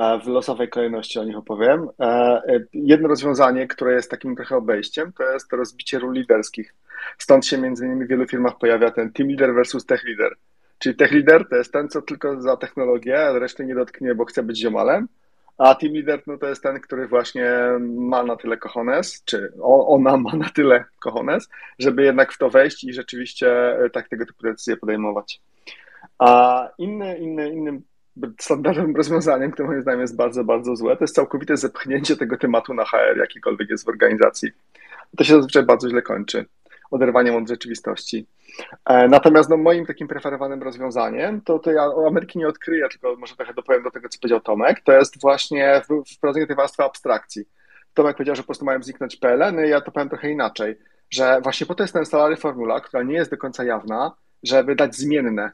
E, w losowej kolejności o nich opowiem. E, e, jedno rozwiązanie, które jest takim trochę obejściem, to jest rozbicie ról liderskich. Stąd się między innymi w wielu firmach pojawia ten team leader versus tech leader. Czyli tech leader to jest ten, co tylko za technologię, reszty nie dotknie, bo chce być ziomalem. A team leader no to jest ten, który właśnie ma na tyle kochones, czy ona ma na tyle kochones, żeby jednak w to wejść i rzeczywiście tak tego typu decyzje podejmować. A inny, inny, innym standardowym rozwiązaniem, które moim zdaniem jest bardzo, bardzo złe, to jest całkowite zepchnięcie tego tematu na HR, jakikolwiek jest w organizacji. To się zazwyczaj bardzo źle kończy, oderwaniem od rzeczywistości. E, natomiast no, moim takim preferowanym rozwiązaniem, to, to ja Ameryki nie odkryję, tylko może trochę dopowiem do tego, co powiedział Tomek, to jest właśnie wprowadzenie tej warstwy abstrakcji. Tomek powiedział, że po prostu mają zniknąć PLN-y, ja to powiem trochę inaczej, że właśnie po to jest ten salary formula, która nie jest do końca jawna, żeby dać zmienne,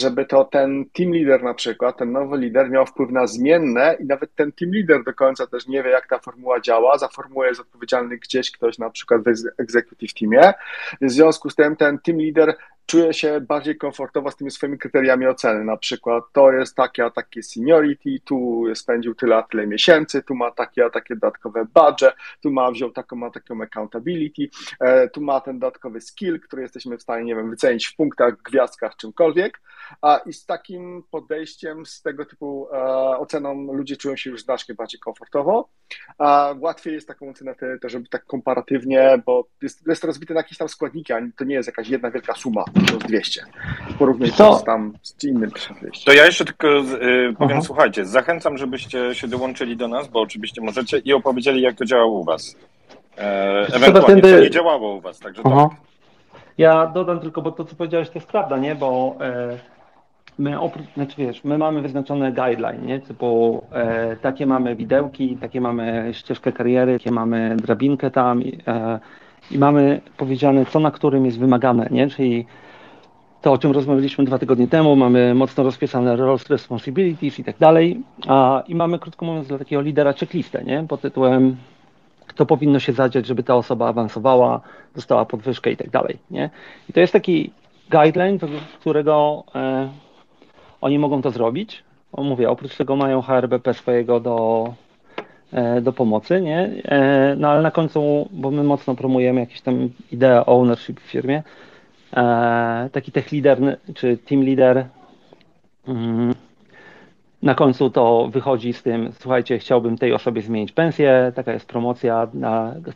żeby to ten team leader na przykład, ten nowy lider miał wpływ na zmienne i nawet ten team leader do końca też nie wie, jak ta formuła działa. Za formułę jest odpowiedzialny gdzieś ktoś na przykład w executive teamie. W związku z tym ten team leader czuje się bardziej komfortowo z tymi swoimi kryteriami oceny. Na przykład to jest takie a takie seniority, tu spędził tyle a tyle miesięcy, tu ma takie a takie dodatkowe budget, tu ma wziął taką ma taką accountability, e, tu ma ten dodatkowy skill, który jesteśmy w stanie, nie wiem, wycenić w punktach, gwiazdkach, czymkolwiek. A i z takim podejściem, z tego typu e, oceną ludzie czują się już znacznie bardziej komfortowo. A łatwiej jest taką ocenę to, żeby tak komparatywnie, bo jest, jest rozbite na jakieś tam składniki, a to nie jest jakaś jedna wielka suma plus 200. Porównaj to z tam z innym 1200. To ja jeszcze tylko y, powiem, Aha. słuchajcie, zachęcam, żebyście się dołączyli do nas, bo oczywiście możecie i opowiedzieli, jak to działało u was. E, ewentualnie, co nie działało u was, także to. Ja dodam tylko, bo to, co powiedziałeś, to jest prawda, nie? Bo e, my oprócz, znaczy wiesz, my mamy wyznaczone guideline, nie? Typu e, takie mamy widełki, takie mamy ścieżkę kariery, takie mamy drabinkę tam e, i mamy powiedziane, co na którym jest wymagane, nie? Czyli to, o czym rozmawialiśmy dwa tygodnie temu, mamy mocno rozpisane roles, responsibilities i tak dalej. A, I mamy, krótko mówiąc, dla takiego lidera checklistę, nie? Pod tytułem to powinno się zadziać, żeby ta osoba awansowała, dostała podwyżkę i tak dalej, nie? I to jest taki guideline, którego e, oni mogą to zrobić. O, mówię, oprócz tego mają HRBP swojego do, e, do pomocy, nie? E, no ale na końcu, bo my mocno promujemy jakieś tam ideę ownership w firmie, taki tech leader czy team leader mm, na końcu to wychodzi z tym, słuchajcie, chciałbym tej osobie zmienić pensję, taka jest promocja,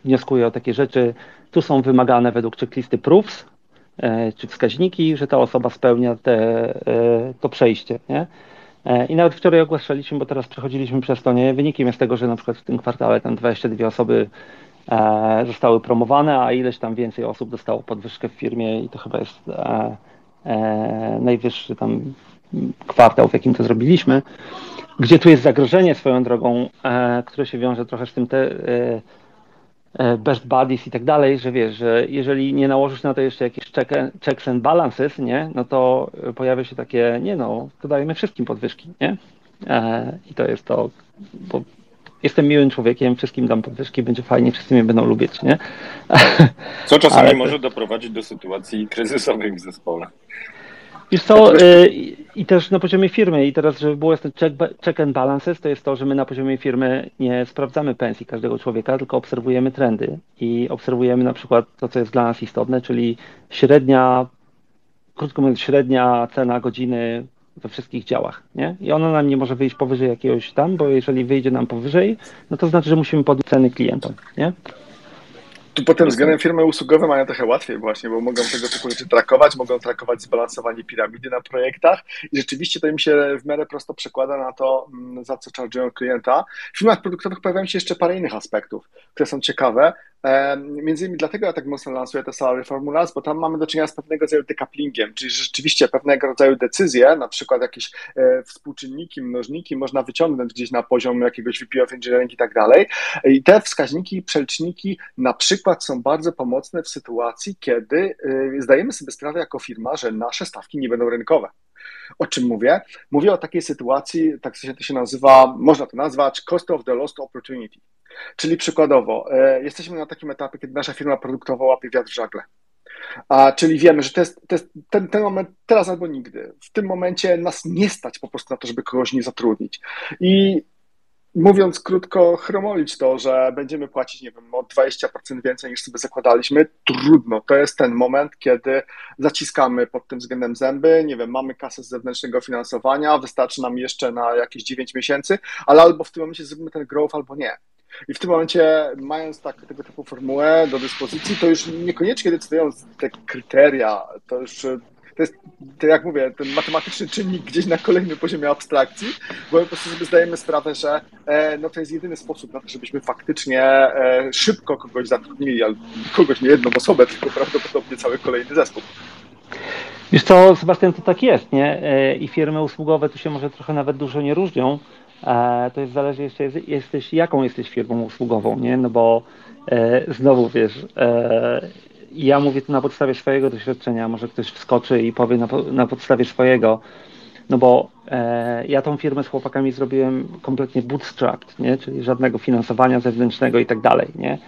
wnioskuję o takie rzeczy. Tu są wymagane według checklisty proofs, E, czy wskaźniki, że ta osoba spełnia te, e, to przejście. Nie? E, I nawet wczoraj ogłaszaliśmy, bo teraz przechodziliśmy przez to, nie? wynikiem jest tego, że na przykład w tym kwartale tam 22 osoby zostały promowane, a ileś tam więcej osób dostało podwyżkę w firmie i to chyba jest najwyższy tam kwartał, w jakim to zrobiliśmy. Gdzie tu jest zagrożenie swoją drogą, które się wiąże trochę z tym te, E, best buddies i tak dalej, że wiesz, że jeżeli nie nałożysz na to jeszcze jakieś check, checks and balances, nie, no to pojawia się takie, nie no, to dajemy wszystkim podwyżki, nie? E, I to jest to, bo jestem miłym człowiekiem, wszystkim dam podwyżki, będzie fajnie, wszyscy mnie będą lubić, nie? *laughs* Co czasami Ale... może doprowadzić do sytuacji kryzysowych w zespole. Wiesz co, y, i też na poziomie firmy, i teraz, żeby było ten check, check and balances, to jest to, że my na poziomie firmy nie sprawdzamy pensji każdego człowieka, tylko obserwujemy trendy i obserwujemy na przykład to, co jest dla nas istotne, czyli średnia, krótko mówiąc, średnia cena godziny we wszystkich działach, nie? I ona nam nie może wyjść powyżej jakiegoś tam, bo jeżeli wyjdzie nam powyżej, no to znaczy, że musimy podnieść ceny klientom, nie? Tu potem względem firmy usługowe mają trochę łatwiej właśnie, bo mogą tego typu rzeczy trakować, mogą trakować zbalansowanie piramidy na projektach i rzeczywiście to im się w miarę prosto przekłada na to, mm, za co charge'ują klienta. W firmach produktowych pojawiają się jeszcze parę innych aspektów, które są ciekawe. Między innymi dlatego ja tak mocno lansuję te salary formulas, bo tam mamy do czynienia z pewnego rodzaju decouplingiem, czyli rzeczywiście pewnego rodzaju decyzje, na przykład jakieś e, współczynniki, mnożniki można wyciągnąć gdzieś na poziom jakiegoś VP of Engineering i tak dalej. I te wskaźniki, przeliczniki na przykład są bardzo pomocne w sytuacji, kiedy e, zdajemy sobie sprawę jako firma, że nasze stawki nie będą rynkowe. O czym mówię? Mówię o takiej sytuacji, tak się to się nazywa, można to nazwać cost of the lost opportunity. Czyli przykładowo, e, jesteśmy na takim etapie, kiedy nasza firma produktowa łapie wiatr w żagle. A, czyli wiemy, że to jest, to jest ten, ten moment teraz albo nigdy. W tym momencie nas nie stać po prostu na to, żeby kogoś nie zatrudnić. I mówiąc krótko, chromolić to, że będziemy płacić, nie wiem, o 20% więcej niż sobie zakładaliśmy, trudno. To jest ten moment, kiedy zaciskamy pod tym względem zęby, nie wiem, mamy kasę z zewnętrznego finansowania, wystarczy nam jeszcze na jakieś 9 miesięcy, ale albo w tym momencie zrobimy ten growth, albo nie. I w tym momencie, mając tak, tego typu formułę do dyspozycji, to już niekoniecznie decydują te kryteria, to już to jest, to jak mówię, ten matematyczny czynnik gdzieś na kolejnym poziomie abstrakcji, bo po prostu sobie zdajemy sprawę, że e, no to jest jedyny sposób na to, żebyśmy faktycznie e, szybko kogoś zatrudnili, ale kogoś nie jedną osobę, tylko prawdopodobnie cały kolejny zespół. Wiesz co, Sebastian, to tak jest, nie? E, I firmy usługowe tu się może trochę nawet dużo nie różnią. To jest zależy jeszcze, jesteś, jaką jesteś firmą usługową, nie? No bo znowu wiesz, ja mówię to na podstawie swojego doświadczenia, może ktoś wskoczy i powie na, na podstawie swojego, no bo e, ja tą firmę z chłopakami zrobiłem kompletnie bootstrapped, nie? czyli żadnego finansowania zewnętrznego i tak dalej, nie?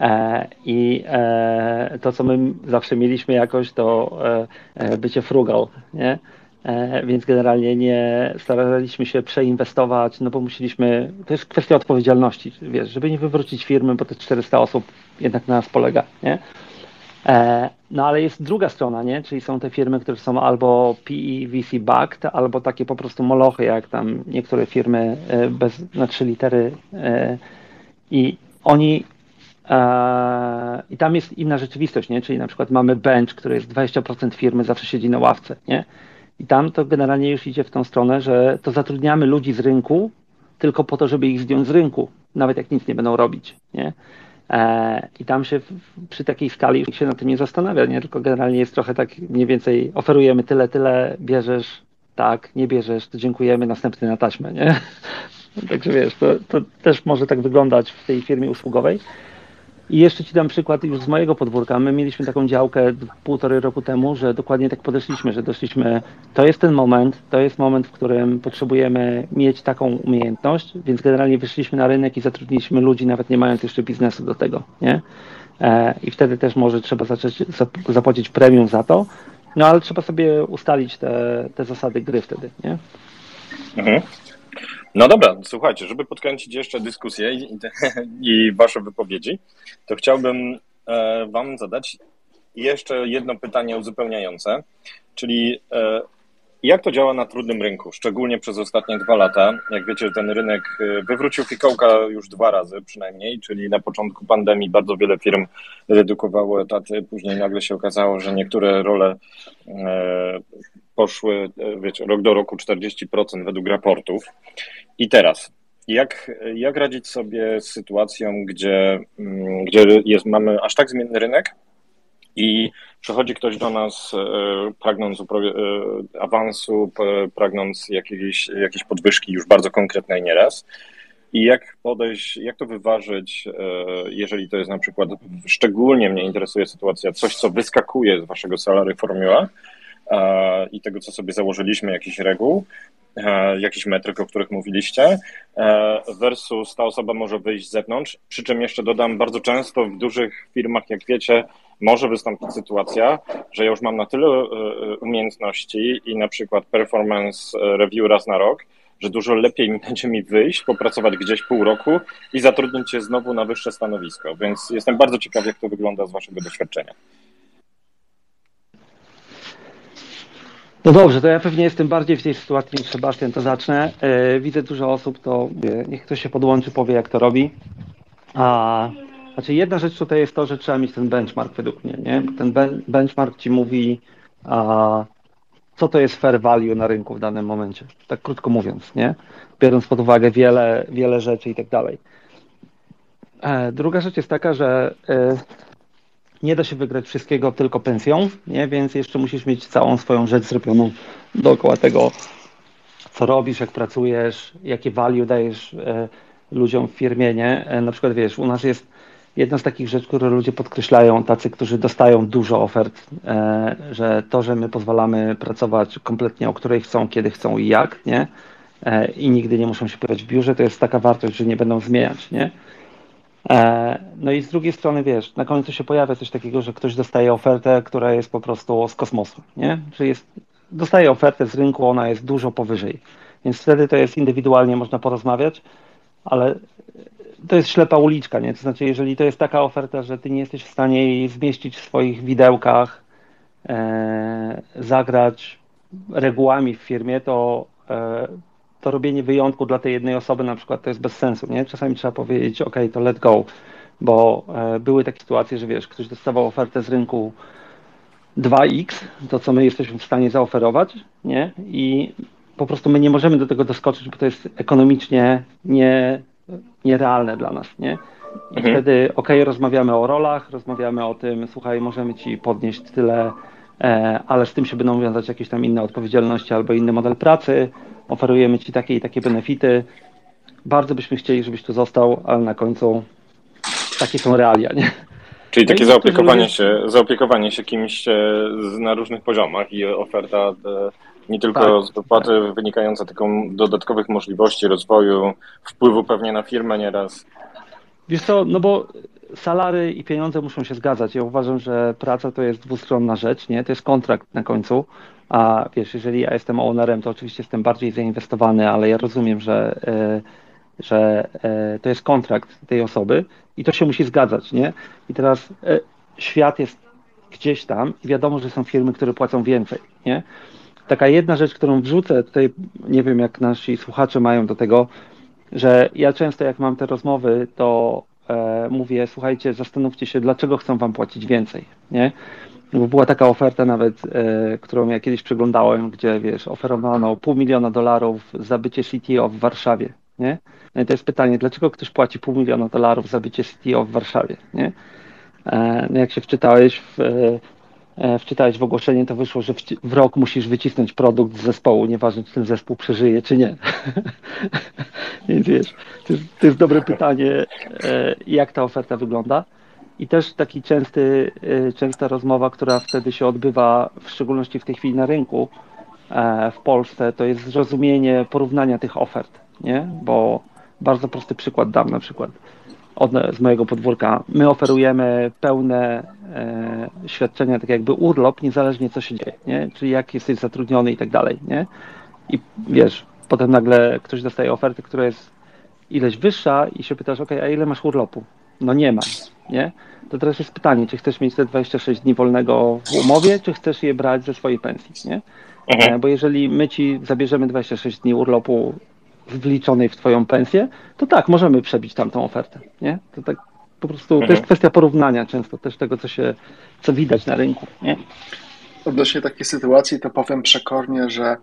E, I e, to, co my zawsze mieliśmy jakoś, to e, e, bycie frugal, nie? E, więc generalnie nie staraliśmy się przeinwestować, no bo musieliśmy, to jest kwestia odpowiedzialności, wiesz, żeby nie wywrócić firmy, bo te 400 osób jednak na nas polega, nie? E, no ale jest druga strona, nie? Czyli są te firmy, które są albo PE, VC backed, albo takie po prostu molochy, jak tam niektóre firmy e, bez, na trzy litery i oni i tam jest inna rzeczywistość, nie? Czyli na przykład mamy bench, który jest 20% firmy, zawsze siedzi na ławce, nie? I tam to generalnie już idzie w tą stronę, że to zatrudniamy ludzi z rynku tylko po to, żeby ich zdjąć z rynku, nawet jak nic nie będą robić, nie? E, I tam się przy takiej skali się na tym nie zastanawia, nie? tylko generalnie jest trochę tak mniej więcej oferujemy tyle, tyle, bierzesz, tak, nie bierzesz, to dziękujemy, następny na taśmę, nie? *laughs* Także wiesz, to, to też może tak wyglądać w tej firmie usługowej. I jeszcze Ci dam przykład już z mojego podwórka. My mieliśmy taką działkę półtorej roku temu, że dokładnie tak podeszliśmy, że doszliśmy, to jest ten moment, to jest moment, w którym potrzebujemy mieć taką umiejętność, więc generalnie wyszliśmy na rynek i zatrudniliśmy ludzi, nawet nie mając jeszcze biznesu do tego, nie? E, I wtedy też może trzeba zacząć zapłacić premium za to, no ale trzeba sobie ustalić te, te zasady gry wtedy, nie? Mhm. No dobra, słuchajcie, żeby podkręcić jeszcze dyskusję i, *laughs* i wasze wypowiedzi, to chciałbym e, wam zadać jeszcze jedno pytanie uzupełniające, czyli e, jak to działa na trudnym rynku, szczególnie przez ostatnie dwa lata? Jak wiecie, ten rynek e, wywrócił fikołka już dwa razy przynajmniej, czyli na początku pandemii bardzo wiele firm redukowało etaty, później nagle się okazało, że niektóre role poszły, wiecie, rok do roku 40% według raportów. I teraz, jak, jak radzić sobie z sytuacją, gdzie, mm, gdzie jest, mamy aż tak zmienny rynek i przychodzi ktoś do nas e, pragnąc e, awansu, pragnąc jakiejś, jakiejś podwyżki już bardzo konkretnej nieraz. I jak podejść, jak to wyważyć, e, jeżeli to jest na przykład, szczególnie mnie interesuje sytuacja, coś, co wyskakuje z waszego salary formuła i tego, co sobie założyliśmy, jakiś reguł, E, jakichś metryk, o których mówiliście, e, versus ta osoba może wyjść z zewnątrz. Przy czym jeszcze dodam, bardzo często w dużych firmach, jak wiecie, może wystąpić sytuacja, że ja już mam na tyle e, umiejętności i na przykład performance review raz na rok, że dużo lepiej *laughs* będzie mi wyjść, popracować gdzieś pół roku i zatrudnić się znowu na wyższe stanowisko. Więc jestem bardzo ciekaw, jak to wygląda z Waszego doświadczenia. No dobrze, to ja pewnie jestem bardziej w tej sytuacji niż Sebastian, to zacznę. Yy, widzę dużo osób, to mówię, niech ktoś się podłączy, powie jak to robi. A, znaczy jedna rzecz tutaj jest to, że trzeba mieć ten benchmark według mnie, nie? Ten ben, benchmark ci mówi, a, co to jest fair value na rynku w danym momencie, tak krótko mówiąc, nie? Biorąc pod uwagę wiele, wiele rzeczy i tak dalej. E, druga rzecz jest taka, że e, nie da się wygrać wszystkiego tylko pensją, nie? więc jeszcze musisz mieć całą swoją rzecz zrobioną dookoła tego, co robisz, jak pracujesz, jakie value dajesz e, ludziom w firmie. Nie? E, na przykład wiesz, u nas jest jedna z takich rzeczy, które ludzie podkreślają, tacy, którzy dostają dużo ofert, e, że to, że my pozwalamy pracować kompletnie o której chcą, kiedy chcą i jak, nie? E, i nigdy nie muszą się pojawiać w biurze, to jest taka wartość, że nie będą zmieniać. Nie? E, no i z drugiej strony, wiesz, na końcu się pojawia coś takiego, że ktoś dostaje ofertę, która jest po prostu z kosmosu, nie? Że jest, dostaje ofertę z rynku, ona jest dużo powyżej. Więc wtedy to jest indywidualnie, można porozmawiać, ale to jest ślepa uliczka, nie? To znaczy, jeżeli to jest taka oferta, że ty nie jesteś w stanie jej zmieścić w swoich widełkach, e, zagrać regułami w firmie, to e, to robienie wyjątku dla tej jednej osoby na przykład to jest bez sensu, nie? Czasami trzeba powiedzieć, ok, to let go, bo e, były takie sytuacje, że wiesz, ktoś dostawał ofertę z rynku 2x, to co my jesteśmy w stanie zaoferować, nie? I po prostu my nie możemy do tego doskoczyć, bo to jest ekonomicznie nie, nierealne dla nas, nie? I mhm. wtedy, ok, rozmawiamy o rolach, rozmawiamy o tym, słuchaj, możemy ci podnieść tyle, e, ale z tym się będą wiązać jakieś tam inne odpowiedzialności albo inny model pracy, oferujemy Ci takie i takie benefity. Bardzo byśmy chcieli, żebyś tu został, ale na końcu takie są realia, nie? Czyli takie zaopiekowanie się, zaopiekowanie się kimś e, na różnych poziomach i oferta e, nie tylko tak, z wypłaty tak. wynikająca taką dodatkowych możliwości rozwoju, wpływu pewnie na firmę nieraz. Wiesz co, no bo salary i pieniądze muszą się zgadzać. Ja uważam, że praca to jest dwustronna rzecz, nie? To jest kontrakt na końcu. A wiesz, jeżeli ja jestem ownerem, to oczywiście jestem bardziej zainwestowany, ale ja rozumiem, że, e, że e, to jest kontrakt tej osoby i to się musi zgadzać, nie? I teraz e, świat jest gdzieś tam i wiadomo, że są firmy, które płacą więcej, nie? Taka jedna rzecz, którą wrzucę tutaj, nie wiem jak nasi słuchacze mają do tego, że ja często jak mam te rozmowy, to e, mówię, słuchajcie, zastanówcie się, dlaczego chcą wam płacić więcej, nie? Bo była taka oferta nawet, e, którą ja kiedyś przeglądałem, gdzie wiesz, oferowano pół miliona dolarów za bycie CTO w Warszawie, nie? No i to jest pytanie, dlaczego ktoś płaci pół miliona dolarów za bycie CTO w Warszawie, nie? E, no jak się wczytałeś w, wczytałeś w ogłoszenie, to wyszło, że w, rok musisz wycisnąć produkt z zespołu, nieważne czy ten zespół przeżyje, czy nie. *laughs* Więc wiesz, to jest, to jest dobre pytanie, e, jak ta oferta wygląda. I też taki częsty, y, częsta rozmowa, która wtedy się odbywa, w szczególności w tej chwili na rynku e, w Polsce, to jest zrozumienie porównania tych ofert, nie? Bo bardzo prosty przykład dam na przykład od, z mojego podwórka. My oferujemy pełne e, świadczenia, tak jakby urlop, niezależnie co się dzieje, nie? Czyli jak jesteś zatrudniony i tak dalej, nie? I wiesz, potem nagle ktoś dostaje ofertę, która jest ileś wyższa i się pytasz, ok, a ile masz urlopu? No nie ma, nie? To teraz jest pytanie, czy chcesz mieć te 26 dni wolnego w umowie, czy chcesz je brać ze swojej pensji, nie? Mhm. E, bo jeżeli my ci zabierzemy 26 dni urlopu wliczonej w twoją pensję, to tak, możemy przebić tamtą ofertę, nie? To tak po prostu, mhm. to jest kwestia porównania często też tego, co się, co widać na rynku, nie? Odnośnie takiej sytuacji, to powiem przekornie, że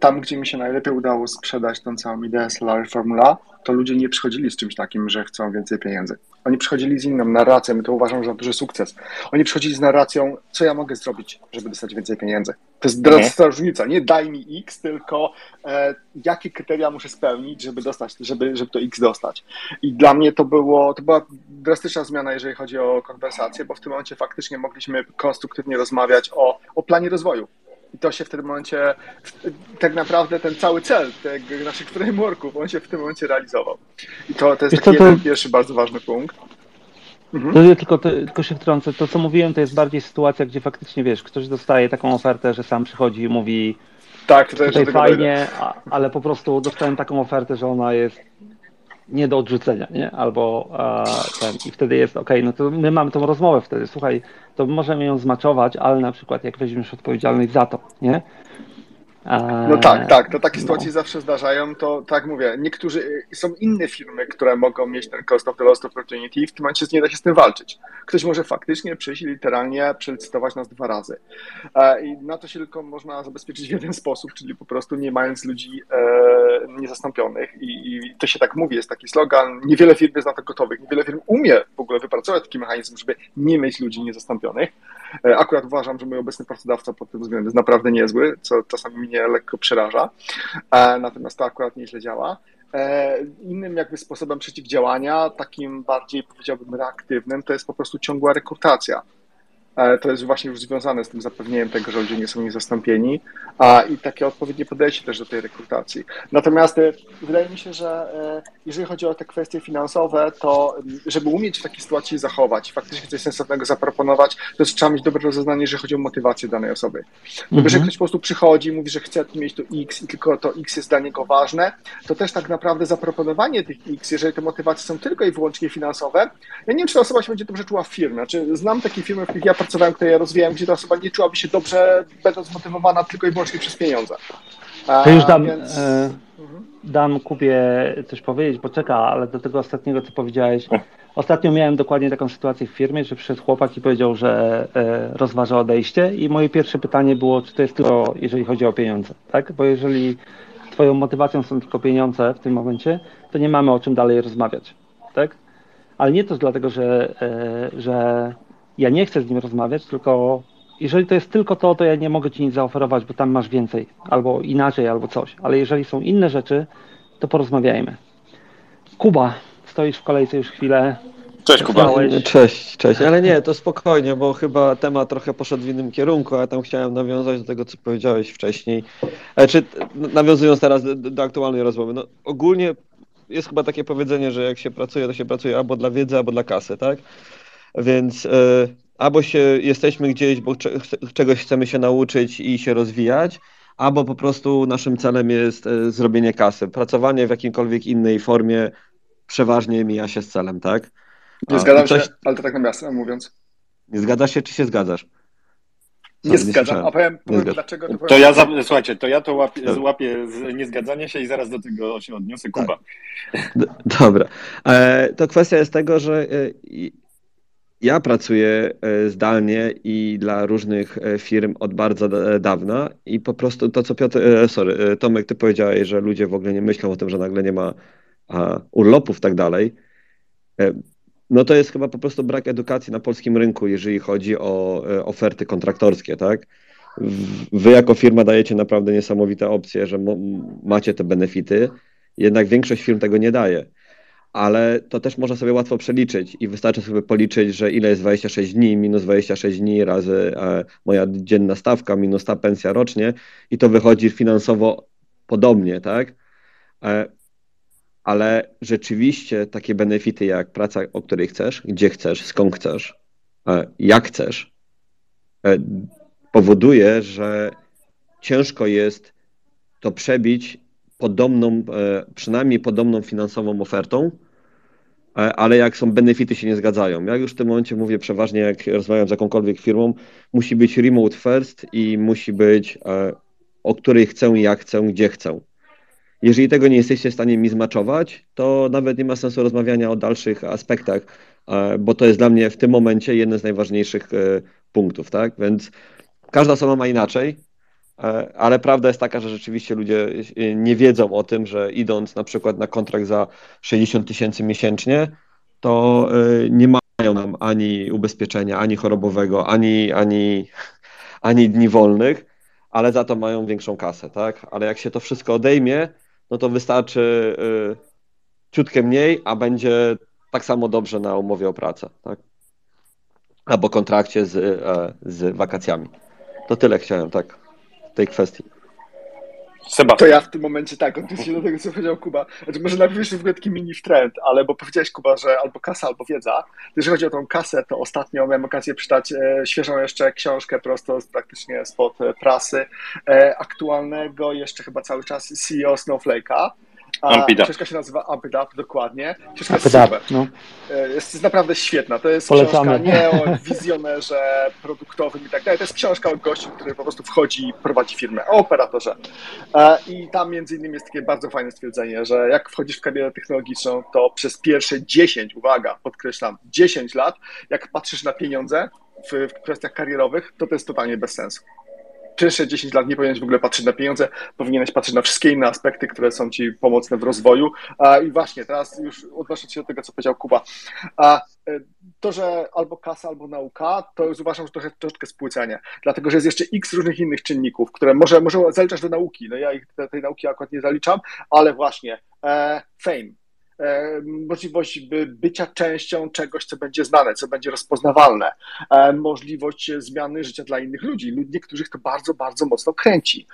tam, gdzie mi się najlepiej udało sprzedać tą całą ideę Salary Formula, to ludzie nie przychodzili z czymś takim, że chcą więcej pieniędzy. Oni przychodzili z inną narracją i to uważam za duży sukces. Oni przychodzili z narracją, co ja mogę zrobić, żeby dostać więcej pieniędzy. To jest drastyczna różnica. Nie daj mi X, tylko e, jakie kryteria muszę spełnić, żeby dostać, żeby, żeby to X dostać. I dla mnie to było, to była drastyczna zmiana, jeżeli chodzi o konwersację, bo w tym momencie faktycznie mogliśmy konstruktywnie rozmawiać o, o planie rozwoju i to się w tym momencie, tak naprawdę ten cały cel tych naszych frameworków, on się w tym momencie realizował. I to, to jest taki to, jeden pierwszy bardzo ważny punkt. Mhm. To ja tylko, tylko się wtrącę. To, co mówiłem, to jest bardziej sytuacja, gdzie faktycznie, wiesz, ktoś dostaje taką ofertę, że sam przychodzi i mówi tak, to tutaj fajnie, a, ale po prostu dostałem taką ofertę, że ona jest nie do odrzucenia, nie? Albo ten, i wtedy jest ok, no to my mamy tą rozmowę wtedy, słuchaj, to możemy ją zmaczować, ale na przykład jak weźmiesz odpowiedzialność za to, nie? No tak, tak, to takie no. sytuacje zawsze zdarzają, to tak mówię, niektórzy, są inne firmy, które mogą mieć ten cost of the lost opportunity i w tym momencie nie da się z tym walczyć. Ktoś może faktycznie przyjść i literalnie przelicytować nas dwa razy. E, I na to się tylko można zabezpieczyć w jeden sposób, czyli po prostu nie mając ludzi e, niezastąpionych I, i to się tak mówi, jest taki slogan, niewiele firm jest na to gotowych, niewiele firm umie w ogóle wypracować taki mechanizm, żeby nie mieć ludzi niezastąpionych. E, akurat uważam, że mój obecny pracodawca pod tym względem jest naprawdę niezły, co czasami mnie lekko przeraża, e, natomiast to akurat nieźle działa. E, innym jakby sposobem przeciwdziałania, takim bardziej powiedziałbym reaktywnym, to jest po prostu ciągła rekrutacja to jest właśnie już związane z tym zapewnieniem tego, że ludzie nie są niezastąpieni a, i takie odpowiednie podejście też do tej rekrutacji. Natomiast e, wydaje mi się, że e, jeżeli chodzi o te kwestie finansowe, to żeby umieć w takiej sytuacji zachować, faktycznie coś sensownego zaproponować, to trzeba mieć dobre rozeznanie, jeżeli chodzi o motywację danej osoby. Mhm. Jeżeli ktoś po prostu przychodzi i mówi, że chce mieć to X i tylko to X jest dla niego ważne, to też tak naprawdę zaproponowanie tych X, jeżeli te motywacje są tylko i wyłącznie finansowe, ja nie wiem, czy ta osoba się będzie dobrze czuła w firmie. Znaczy, znam takie firmy, w których ja pracowałem, które ja rozwijałem, gdzie ta osoba nie czułaby się dobrze, będąc zmotywowana tylko i wyłącznie przez pieniądze. To już dam, więc... e, dam Kubie coś powiedzieć, poczeka, ale do tego ostatniego, co powiedziałeś. Ostatnio miałem dokładnie taką sytuację w firmie, że przyszedł chłopak i powiedział, że e, rozważa odejście i moje pierwsze pytanie było, czy to jest tylko, jeżeli chodzi o pieniądze, tak? Bo jeżeli twoją motywacją są tylko pieniądze w tym momencie, to nie mamy o czym dalej rozmawiać, tak? Ale nie to dlatego, że, e, że ja nie chcę z nim rozmawiać, tylko jeżeli to jest tylko to, to ja nie mogę ci nic zaoferować, bo tam masz więcej, albo inaczej, albo coś. Ale jeżeli są inne rzeczy, to porozmawiajmy. Kuba, stoisz w kolejce już chwilę. Cześć Kuba. Cześć, cześć. Ale nie, to spokojnie, bo chyba temat trochę poszedł w innym kierunku, a ja tam chciałem nawiązać do tego, co powiedziałeś wcześniej. E, czy nawiązując teraz do, do aktualnej rozmowy, no ogólnie jest chyba takie powiedzenie, że jak się pracuje, to się pracuje albo dla wiedzy, albo dla kasy, tak? Więc e, albo się jesteśmy gdzieś, bo czegoś chcemy się nauczyć i się rozwijać, albo po prostu naszym celem jest e, zrobienie kasy. Pracowanie w jakimkolwiek innej formie przeważnie mija się z celem, tak? Nie zgadzam coś... się, ale to tak nawiasem mówiąc. Nie zgadzasz się, czy się zgadzasz? Nie, nie zgadzam, a powiem, powiem dlaczego. To, to ja, za, słuchajcie, to ja to łapię, złapię niezgadzanie się i zaraz do tego się odniosę. Kuba. Tak. Dobra. E, to kwestia jest tego, że e, ja pracuję e, zdalnie i dla różnych e, firm od bardzo e, dawna i po prostu to, co Piotr, sorry, Tomek, ty powiedziałeś, że ludzie w ogóle nie myślą o tym, że nagle nie ma urlopów i tak dalej, no to jest chyba po prostu brak edukacji na polskim rynku, jeżeli chodzi o oferty kontraktorskie, tak? Wy jako firma dajecie naprawdę niesamowite opcje, że macie te benefity, jednak większość firm tego nie daje ale to też można sobie łatwo przeliczyć i wystarczy sobie policzyć, że ile jest 26 dni, minus 26 dni razy e, moja dzienna stawka, minus ta pensja rocznie i to wychodzi finansowo podobnie, tak? E, ale rzeczywiście takie benefity jak praca, o której chcesz, gdzie chcesz, skąd chcesz, e, jak chcesz, powoduje, że ciężko jest to przebić podobną, przynajmniej podobną finansową ofertą, E, ale jak są benefity się nie zgadzają. Ja już w tym momencie mówię przeważnie, jak rozmawiam z jakąkolwiek firmą, musi być remote first i musi być e, o której chcę, jak chcę, gdzie chcę. Jeżeli tego nie jesteście w stanie mi zmaczować, to nawet nie ma sensu rozmawiania o dalszych aspektach, e, bo to jest dla mnie w tym momencie jeden z najważniejszych punktów, tak? Więc każda osoba ma inaczej, ale prawda jest taka, że rzeczywiście ludzie nie wiedzą o tym, że idąc na przykład na kontrakt za 60 tysięcy miesięcznie, to e, nie mają nam ani ubezpieczenia, ani chorobowego, ani, ani, ani dni wolnych, ale za to mają większą kasę, tak? Ale jak się to wszystko odejmie, no to wystarczy e, ciutkę mniej, a będzie tak samo dobrze na umowie o pracę, tak? Albo kontrakcie z, e, z wakacjami. To tyle chciałem, tak tej kwestii. Seba. To ja w tym momencie tak, odniosę się do tego, co powiedział Kuba. Znaczy, może najpierw jeszcze w ogóle taki mini trend, ale bo powiedziałeś Kuba, że albo kasa, albo wiedza. Jeżeli chodzi o tą kasę, to ostatnio miałem okazję przeczytać e, świeżą jeszcze książkę prosto z, praktycznie spod e, prasy e, aktualnego, jeszcze chyba cały czas CEO Snowflake'a. A, książka się nazywa It Up, dokładnie. Książka jest super. Up, no. E, Jest, jest naprawdę świetna. To jest Polecamy. książka nie o wizjonerze produktowym i tak dalej. To jest książka o gościu, który po prostu wchodzi i prowadzi firmę, o operatorze. E, I tam między innymi jest takie bardzo fajne stwierdzenie, że jak wchodzisz w karierę technologiczną, to przez pierwsze 10, uwaga, podkreślam, 10 lat, jak patrzysz na pieniądze w, w kwestiach karierowych, to to jest totalnie bez sensu pierwsze 10 lat nie powinieneś w ogóle patrzeć na pieniądze, powinieneś patrzeć na wszystkie inne aspekty, które są ci pomocne w rozwoju. I właśnie, teraz już odnosząc się do tego, co powiedział Kuba, e, to, że albo kasa, albo nauka, to już uważam, że trochę, troszeczkę spłycenie, dlatego, że jest jeszcze x różnych innych czynników, które może, może zaliczasz do nauki, no ja ich, tej, nauki akurat nie zaliczam, ale właśnie e, fame, możliwość by bycia częścią czegoś, co będzie znane, co będzie rozpoznawalne, możliwość zmiany życia dla innych ludzi. Lud- Niektórych to bardzo, bardzo mocno kręci.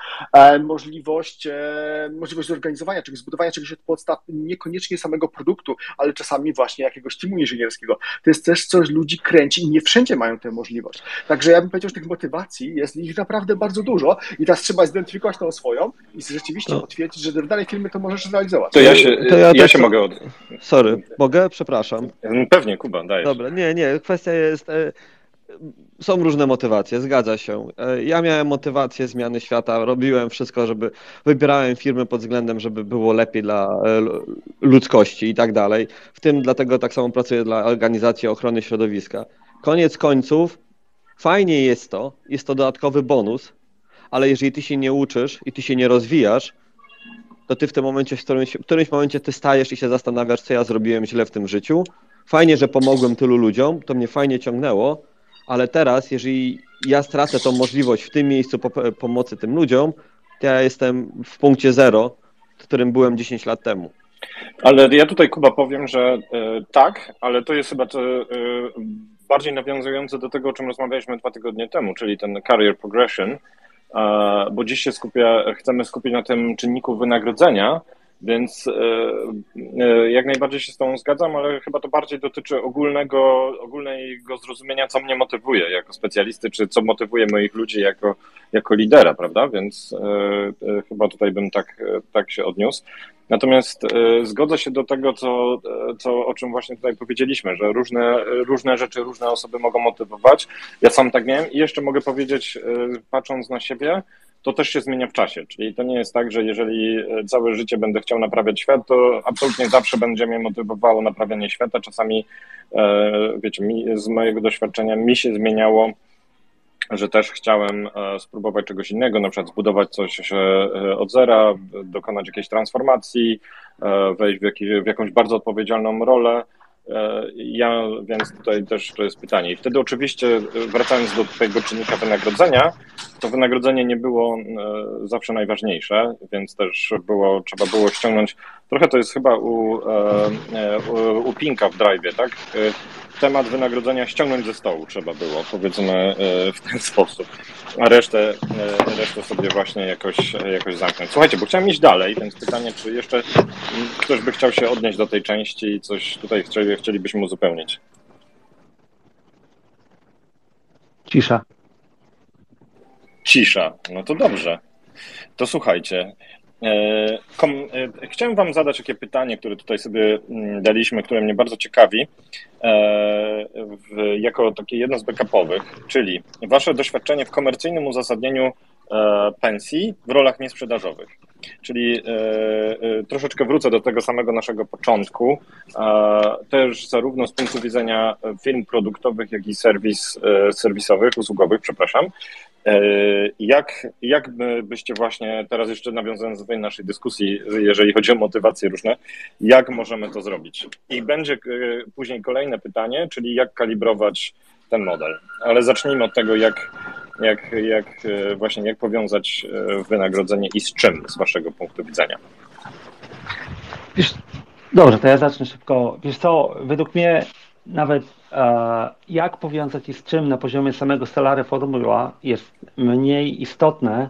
Możliwość, możliwość zorganizowania czegoś, zbudowania czegoś od podstaw, niekoniecznie samego produktu, ale czasami właśnie jakiegoś teamu inżynierskiego. To jest też coś ludzi kręci i nie wszędzie mają tę możliwość. Także ja bym powiedział, że tych motywacji jest ich naprawdę bardzo dużo i teraz trzeba zidentyfikować tą swoją i rzeczywiście To- potwierdzić, że w danej firmie to możesz zrealizować. To ja się, To ja ja też- się mogę od... Sorry, mogę? Przepraszam. Pewnie, Kuba, dajesz. Dobra, nie, nie, kwestia jest. E, są różne motywacje, zgadza się. E, ja miałem motywację zmiany świata, robiłem wszystko, żeby. Wybierałem firmy pod względem, żeby było lepiej dla e, ludzkości i tak dalej. W tym dlatego tak samo pracuję dla organizacji ochrony środowiska. Koniec końców, fajnie jest to, jest to dodatkowy bonus, ale jeżeli ty się nie uczysz i ty się nie rozwijasz, to ty w tym momencie, w którymś, w którymś momencie ty stajesz i się zastanawiasz, co ja zrobiłem źle w tym życiu. Fajnie, że pomogłem tylu ludziom, to mnie fajnie ciągnęło, ale teraz, jeżeli ja stracę tą możliwość w tym miejscu po- pomocy tym ludziom, to ja jestem w punkcie zero, w którym byłem 10 lat temu. Ale ja tutaj, Kuba, powiem, że e, tak, ale to jest chyba to, e, bardziej nawiązujące do tego, o czym rozmawialiśmy dwa tygodnie temu, czyli ten career progression, bo dziś się skupia, chcemy skupić na tym czynniku wynagrodzenia, więc e, e, jak najbardziej się z tą zgadzam, ale chyba to bardziej dotyczy ogólnego, ogólnego zrozumienia, co mnie motywuje jako specjalisty, czy co motywuje moich ludzi jako, jako lidera, prawda? Więc e, chyba tutaj bym tak, tak się odniósł. Natomiast zgodzę się do tego, co, co, o czym właśnie tutaj powiedzieliśmy, że różne, różne rzeczy, różne osoby mogą motywować. Ja sam tak miałem i jeszcze mogę powiedzieć, patrząc na siebie, to też się zmienia w czasie. Czyli to nie jest tak, że jeżeli e, całe życie będę chciał naprawiać świat, to absolutnie zawsze będzie mnie motywowało naprawianie świata. Czasami, e, wiecie, mi, z mojego doświadczenia mi się zmieniało że też chciałem e, spróbować czegoś innego, na przykład zbudować coś od zera, dokonać jakiejś transformacji, wejść w, w jakąś bardzo odpowiedzialną rolę. E, Ja, więc tutaj też to jest pytanie. I wtedy oczywiście, e, wracając do tego czynnika wynagrodzenia, to wynagrodzenie nie było e, zawsze najważniejsze, więc też było, trzeba było ściągnąć, trochę to jest chyba u, u, u Pinka w Drive, tak? E, Temat wynagrodzenia ściągnąć ze stołu trzeba było, powiedzmy e, w ten *laughs* sposób, a resztę, e, resztę sobie właśnie jakoś, jakoś zamknąć. Słuchajcie, bo chciałem iść dalej, więc pytanie, czy jeszcze ktoś by chciał się odnieść do tej części i coś tutaj chcieli, chcielibyśmy uzupełnić. Cisza. Cisza. No to dobrze. To słuchajcie. e, Kom, e, chciałem Wam zadać takie pytanie, które tutaj sobie mm, daliśmy, które mnie bardzo ciekawi, e, w, jako takie jedno z backupowych, czyli Wasze doświadczenie w komercyjnym uzasadnieniu e, pensji w rolach niesprzedażowych. Czyli e, e, troszeczkę wrócę do tego samego naszego początku, też zarówno z punktu widzenia firm produktowych, jak i serwis, e, serwisowych, usługowych, przepraszam. Jak, jak by- byście właśnie, teraz jeszcze nawiązując do tej naszej dyskusji, jeżeli chodzi o motywacje różne, jak możemy to zrobić? I będzie później kolejne pytanie, czyli jak kalibrować ten model. Ale zacznijmy od tego, jak, jak, jak e, właśnie jak powiązać e, wynagrodzenie i z czym z waszego punktu widzenia. Wiesz, dobrze, to ja zacznę szybko. Wiesz co, według mnie nawet e, jak powiązać i z czym na poziomie samego Stellary Formuła jest mniej istotne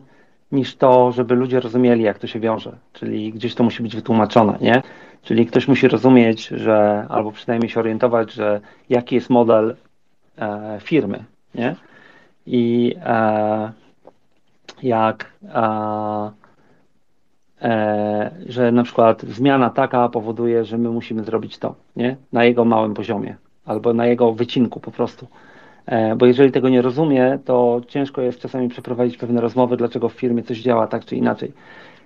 niż to, żeby ludzie rozumieli, jak to się wiąże. Czyli gdzieś to musi być wytłumaczone, nie? Czyli ktoś musi rozumieć, że, albo przynajmniej się orientować, że jaki jest model firmy, nie? I e, jak e, e, że na przykład zmiana taka powoduje, że my musimy zrobić to, nie? Na jego małym poziomie albo na jego wycinku po prostu. E, bo jeżeli tego nie rozumie, to ciężko jest czasami przeprowadzić pewne rozmowy, dlaczego w firmie coś działa tak czy inaczej.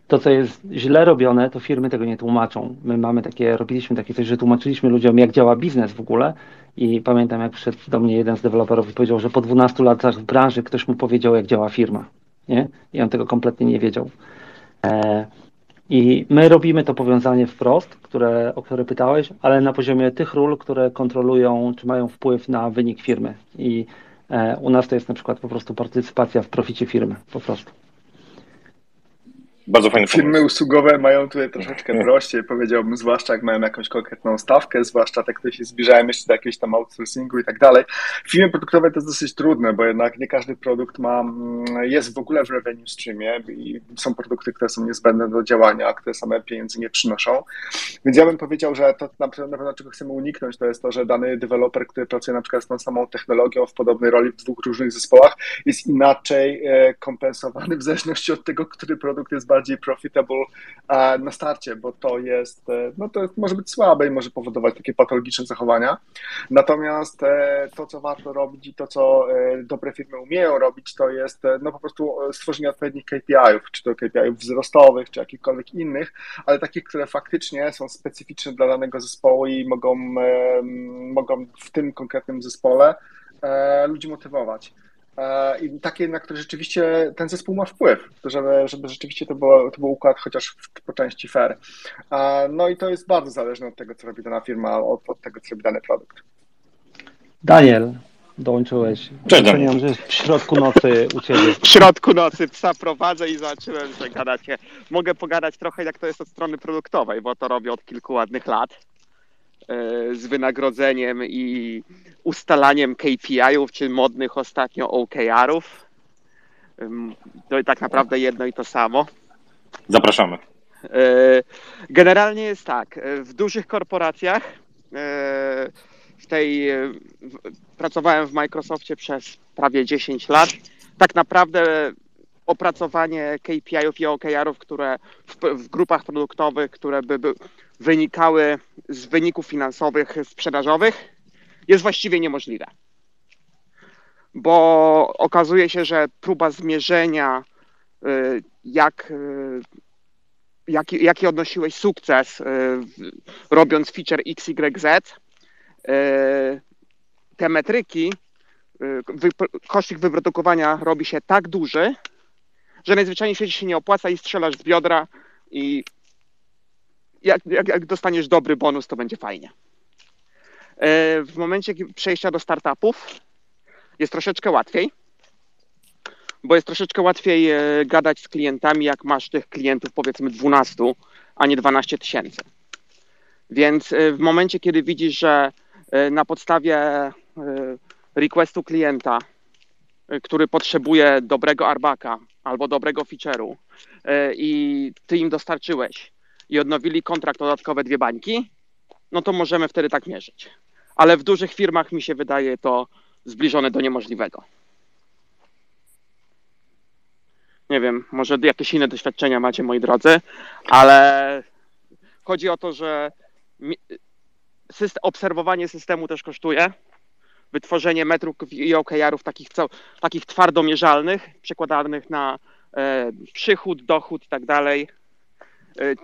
To, co jest źle robione, to firmy tego nie tłumaczą. My mamy takie, robiliśmy takie coś, że tłumaczyliśmy ludziom, jak działa biznes w ogóle. I pamiętam, jak przyszedł do mnie jeden z deweloperów i powiedział, że po 12 latach w branży ktoś mu powiedział, jak działa firma. Nie? I on tego kompletnie nie wiedział. E, I my robimy to powiązanie wprost, które, o które pytałeś, ale na poziomie tych ról, które kontrolują, czy mają wpływ na wynik firmy. I e, u nas to jest na przykład po prostu partycypacja w proficie firmy, po prostu. Bardzo fajny Firmy pomysł. usługowe mają tutaj troszeczkę prościej, powiedziałbym, zwłaszcza jak mają jakąś konkretną stawkę, zwłaszcza te, które się zbliżają jeszcze do jakiegoś tam outsourcingu i tak dalej. Firmy produktowe to jest dosyć trudne, bo jednak nie każdy produkt ma, mm, jest w ogóle w revenue streamie i są produkty, które są niezbędne do działania, które same pieniędzy nie przynoszą. Więc ja bym powiedział, że to na pewno, na pewno czego chcemy uniknąć, to jest to, że dany deweloper, który pracuje na przykład z tą samą technologią w podobnej roli w dwóch różnych zespołach, jest inaczej e, kompensowany w zależności od tego, który produkt jest bardziej profitable e, na starcie, bo to jest, e, no to może być słabe i może powodować takie patologiczne zachowania. Natomiast e, to, co warto robić i to, co dobre firmy umieją robić, to jest no po prostu stworzenie odpowiednich KPI-ów, czy to KPI-ów wzrostowych, czy jakichkolwiek innych, ale takich, które faktycznie są specyficzne dla danego zespołu i mogą, mogą w tym konkretnym zespole ludzi motywować. E, I takie, na które rzeczywiście ten zespół ma wpływ, żeby, żeby rzeczywiście to, było, to był układ chociaż po części fair. E, No i to jest bardzo zależne od tego, co robi dana firma, od, od tego, co robi dany produkt. Daniel, dołączyłeś. Cześć, Daniel. Doceniam, że jest w środku nocy u Ciebie. w środku nocy psa prowadzę i zobaczyłem, że gadacie. Mogę pogadać trochę, jak to jest od strony produktowej, bo to robię od kilku ładnych lat. E, Z wynagrodzeniem i ustalaniem KPI-ów, czy modnych ostatnio OKR-ów. To tak naprawdę jedno i to samo. Zapraszamy. E, Generalnie jest tak, e, w dużych korporacjach, w tej, pracowałem w Microsoftie przez prawie 10 lat, tak naprawdę opracowanie KPI-ów i OKR-ów, które w, w grupach produktowych, które by, by wynikały z wyników finansowych sprzedażowych, jest właściwie niemożliwe. Bo okazuje się, że próba zmierzenia, y, jak y, jaki, jaki odnosiłeś sukces y, robiąc feature XYZ, te metryki, y, wy, koszt wyprodukowania robi się tak duży, że najzwyczajniej się nie opłaca i strzelasz w biodra i jak, jak, jak dostaniesz dobry bonus, to będzie fajnie. Y, W momencie przejścia do startupów jest troszeczkę łatwiej, bo jest troszeczkę łatwiej e, gadać z klientami, jak masz tych klientów powiedzmy 12, a nie 12 tysięcy. Więc e, w momencie, kiedy widzisz, że e, na podstawie e, requestu klienta, e, który potrzebuje dobrego arbaka albo dobrego feature'u e, i ty im dostarczyłeś i odnowili kontrakt dodatkowe dwie bańki, no to możemy wtedy tak mierzyć. Ale w dużych firmach mi się wydaje to zbliżone do niemożliwego. Nie wiem, może jakieś inne doświadczenia macie, moi drodzy, ale chodzi o to, że system, obserwowanie systemu też kosztuje. Wytworzenie metrów i OKR-ów takich, takich twardo mierzalnych, przekładanych na e, przychód, dochód i tak dalej,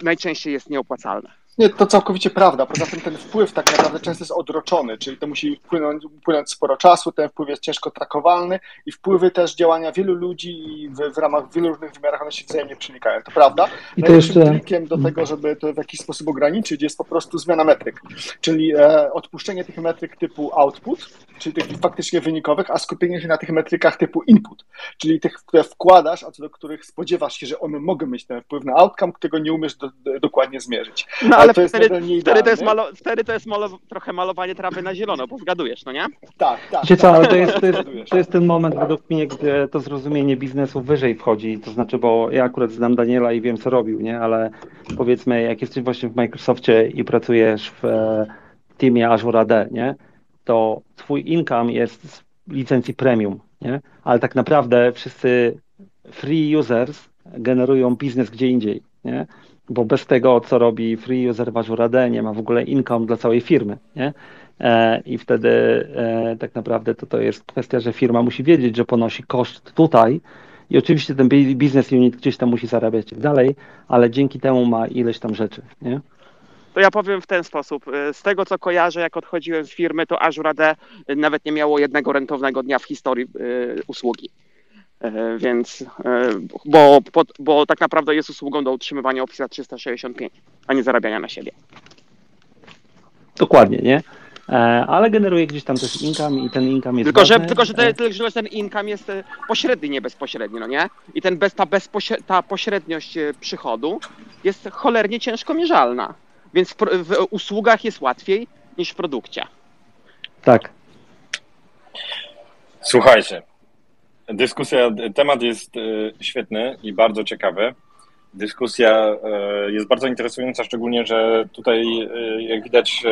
najczęściej jest nieopłacalne. Nie, to całkowicie prawda. Poza tym ten wpływ tak naprawdę często jest odroczony, czyli to musi wpłynąć, upłynąć sporo czasu, ten wpływ jest ciężko trakowalny i wpływy też działania wielu ludzi w, w ramach wielu różnych wymiarach one się wzajemnie przenikają. To prawda. I to Najlepszym jeszcze- trikiem do tego, żeby to w jakiś sposób ograniczyć jest po prostu zmiana metryk, czyli e, odpuszczenie tych metryk typu output, czyli tych faktycznie wynikowych, a skupienie się na tych metrykach typu input, czyli tych, które wkładasz, a co do których spodziewasz się, że one mogą mieć ten wpływ na outcome, którego nie umiesz do, do, dokładnie zmierzyć. No Ale ale to jest wtedy, nadal wtedy to jest, nieidealne. malo, wtedy to jest malo, trochę malowanie trawy na zielono, bo zgadujesz, no nie? Tak, tak. Wiecie co, tak, ale to jest, to, jest, to jest ten moment według mnie, gdzie to zrozumienie biznesu wyżej wchodzi. To znaczy, bo ja akurat znam Daniela i wiem, co robił, nie? Ale powiedzmy, jak jesteś właśnie w Microsoftie i pracujesz w e, teamie Azure AD, nie? To twój income jest z licencji premium, nie? Ale tak naprawdę wszyscy free users generują biznes gdzie indziej. nie? Bo bez tego, co robi free user w Azure AD, nie ma w ogóle income dla całej firmy, nie? E, I wtedy e, tak naprawdę to, to jest kwestia, że firma musi wiedzieć, że ponosi koszt tutaj i oczywiście ten business unit gdzieś tam musi zarabiać dalej, ale dzięki temu ma ileś tam rzeczy, nie? To ja powiem w ten sposób. E, z tego co kojarzę, jak odchodziłem z firmy, to Azure AD nawet nie miało jednego rentownego dnia w historii usługi. Więc, bo, bo tak naprawdę jest usługą do utrzymywania Office 365, a nie zarabiania na siebie. Dokładnie, nie? E, ale generuje gdzieś tam też income i ten income jest Tylko, że, tylko, że, E, ten, że ten income jest e, pośredni, nie bezpośredni, no nie? I ten bez, ta, bezpośre, ta pośredniość e, przychodu jest cholernie ciężko mierzalna. Więc w, w usługach jest łatwiej niż w produkcie. Tak. Słuchajcie, dyskusja, temat jest e, świetny i bardzo ciekawy. Dyskusja e, jest bardzo interesująca, szczególnie, że tutaj, e, jak widać,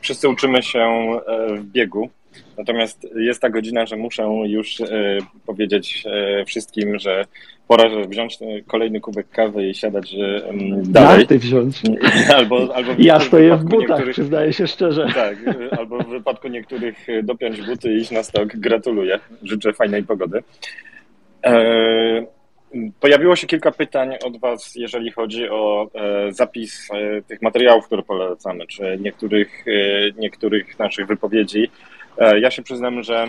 wszyscy uczymy się w biegu. Natomiast jest ta godzina, że muszę już e, powiedzieć e, wszystkim, że pora że wziąć e, kolejny kubek kawy i siadać e, m, dalej. Jak ty wziąć? *laughs* Albo, albo Ja stoję w butach, przyznaję się szczerze. tak, albo w wypadku niektórych dopiąć buty i iść na stok. Gratuluję. Życzę fajnej pogody. Pojawiło się kilka pytań od Was, jeżeli chodzi o zapis tych materiałów, które polecamy, czy niektórych, niektórych naszych wypowiedzi. E, Ja się przyznam, że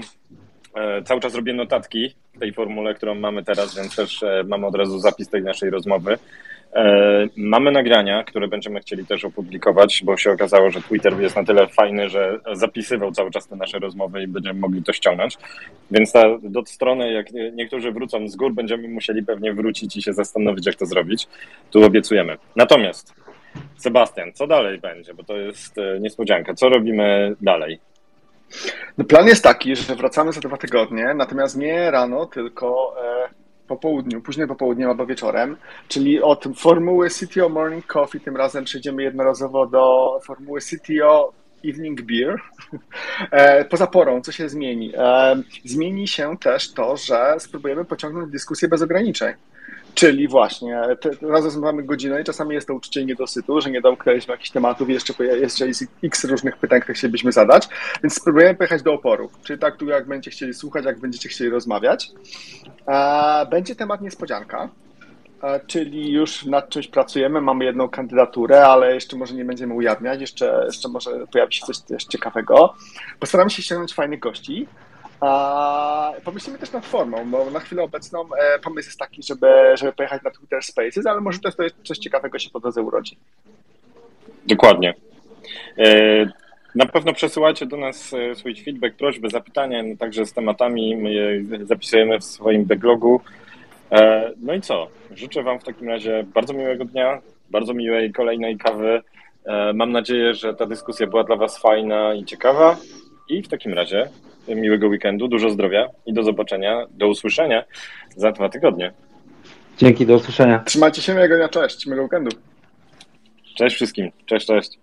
e, cały czas robię notatki tej formule, którą mamy teraz, więc też e, mam od razu zapis tej naszej rozmowy. Mamy nagrania, które będziemy chcieli też opublikować, bo się okazało, że Twitter jest na tyle fajny, że zapisywał cały czas te nasze rozmowy i będziemy mogli to ściągnąć. Więc ta do strony, jak nie- niektórzy wrócą z gór, będziemy musieli pewnie wrócić i się zastanowić, jak to zrobić. Tu obiecujemy. Natomiast, Sebastian, co dalej będzie? Bo to jest niespodzianka. Co robimy dalej? No plan jest taki, że wracamy za dwa tygodnie, natomiast nie rano, tylko e, po południu, później po południu albo wieczorem, czyli od formuły CTO Morning Coffee tym razem przejdziemy jednorazowo do formuły CTO Evening Beer. *laughs* E, poza porą, co się zmieni? E, zmieni się też to, że spróbujemy pociągnąć dyskusję bez ograniczeń. Czyli właśnie, razem mamy godzinę i czasami jest to uczucie niedosytu, że nie domknęliśmy jakichś tematów i jeszcze, jest x różnych pytań, które chcielibyśmy zadać, więc spróbujemy pojechać do oporu, czyli tak tu jak będziecie chcieli słuchać, jak będziecie chcieli rozmawiać. Będzie temat niespodzianka, czyli już nad czymś pracujemy, mamy jedną kandydaturę, ale jeszcze może nie będziemy ujawniać, jeszcze, jeszcze może pojawi się coś ciekawego. Postaramy się ściągnąć fajnych gości. A pomyślimy też nad formą, bo na chwilę obecną e, pomysł jest taki, żeby, żeby pojechać na Twitter Spaces, ale może też to jest coś ciekawego się po drodze urodzi. Dokładnie. E, Na pewno przesyłajcie do nas e, swój feedback, prośby, zapytania, no także z tematami. My je zapisujemy w swoim backlogu. No i co? Życzę Wam w takim razie bardzo miłego dnia, bardzo miłej kolejnej kawy. Mam nadzieję, że ta dyskusja była dla Was fajna i ciekawa. I w takim razie miłego weekendu, dużo zdrowia i do zobaczenia, do usłyszenia za dwa tygodnie. Dzięki, do usłyszenia. Trzymajcie się, miłego dnia, cześć, miłego weekendu. Cześć wszystkim. Cześć, cześć.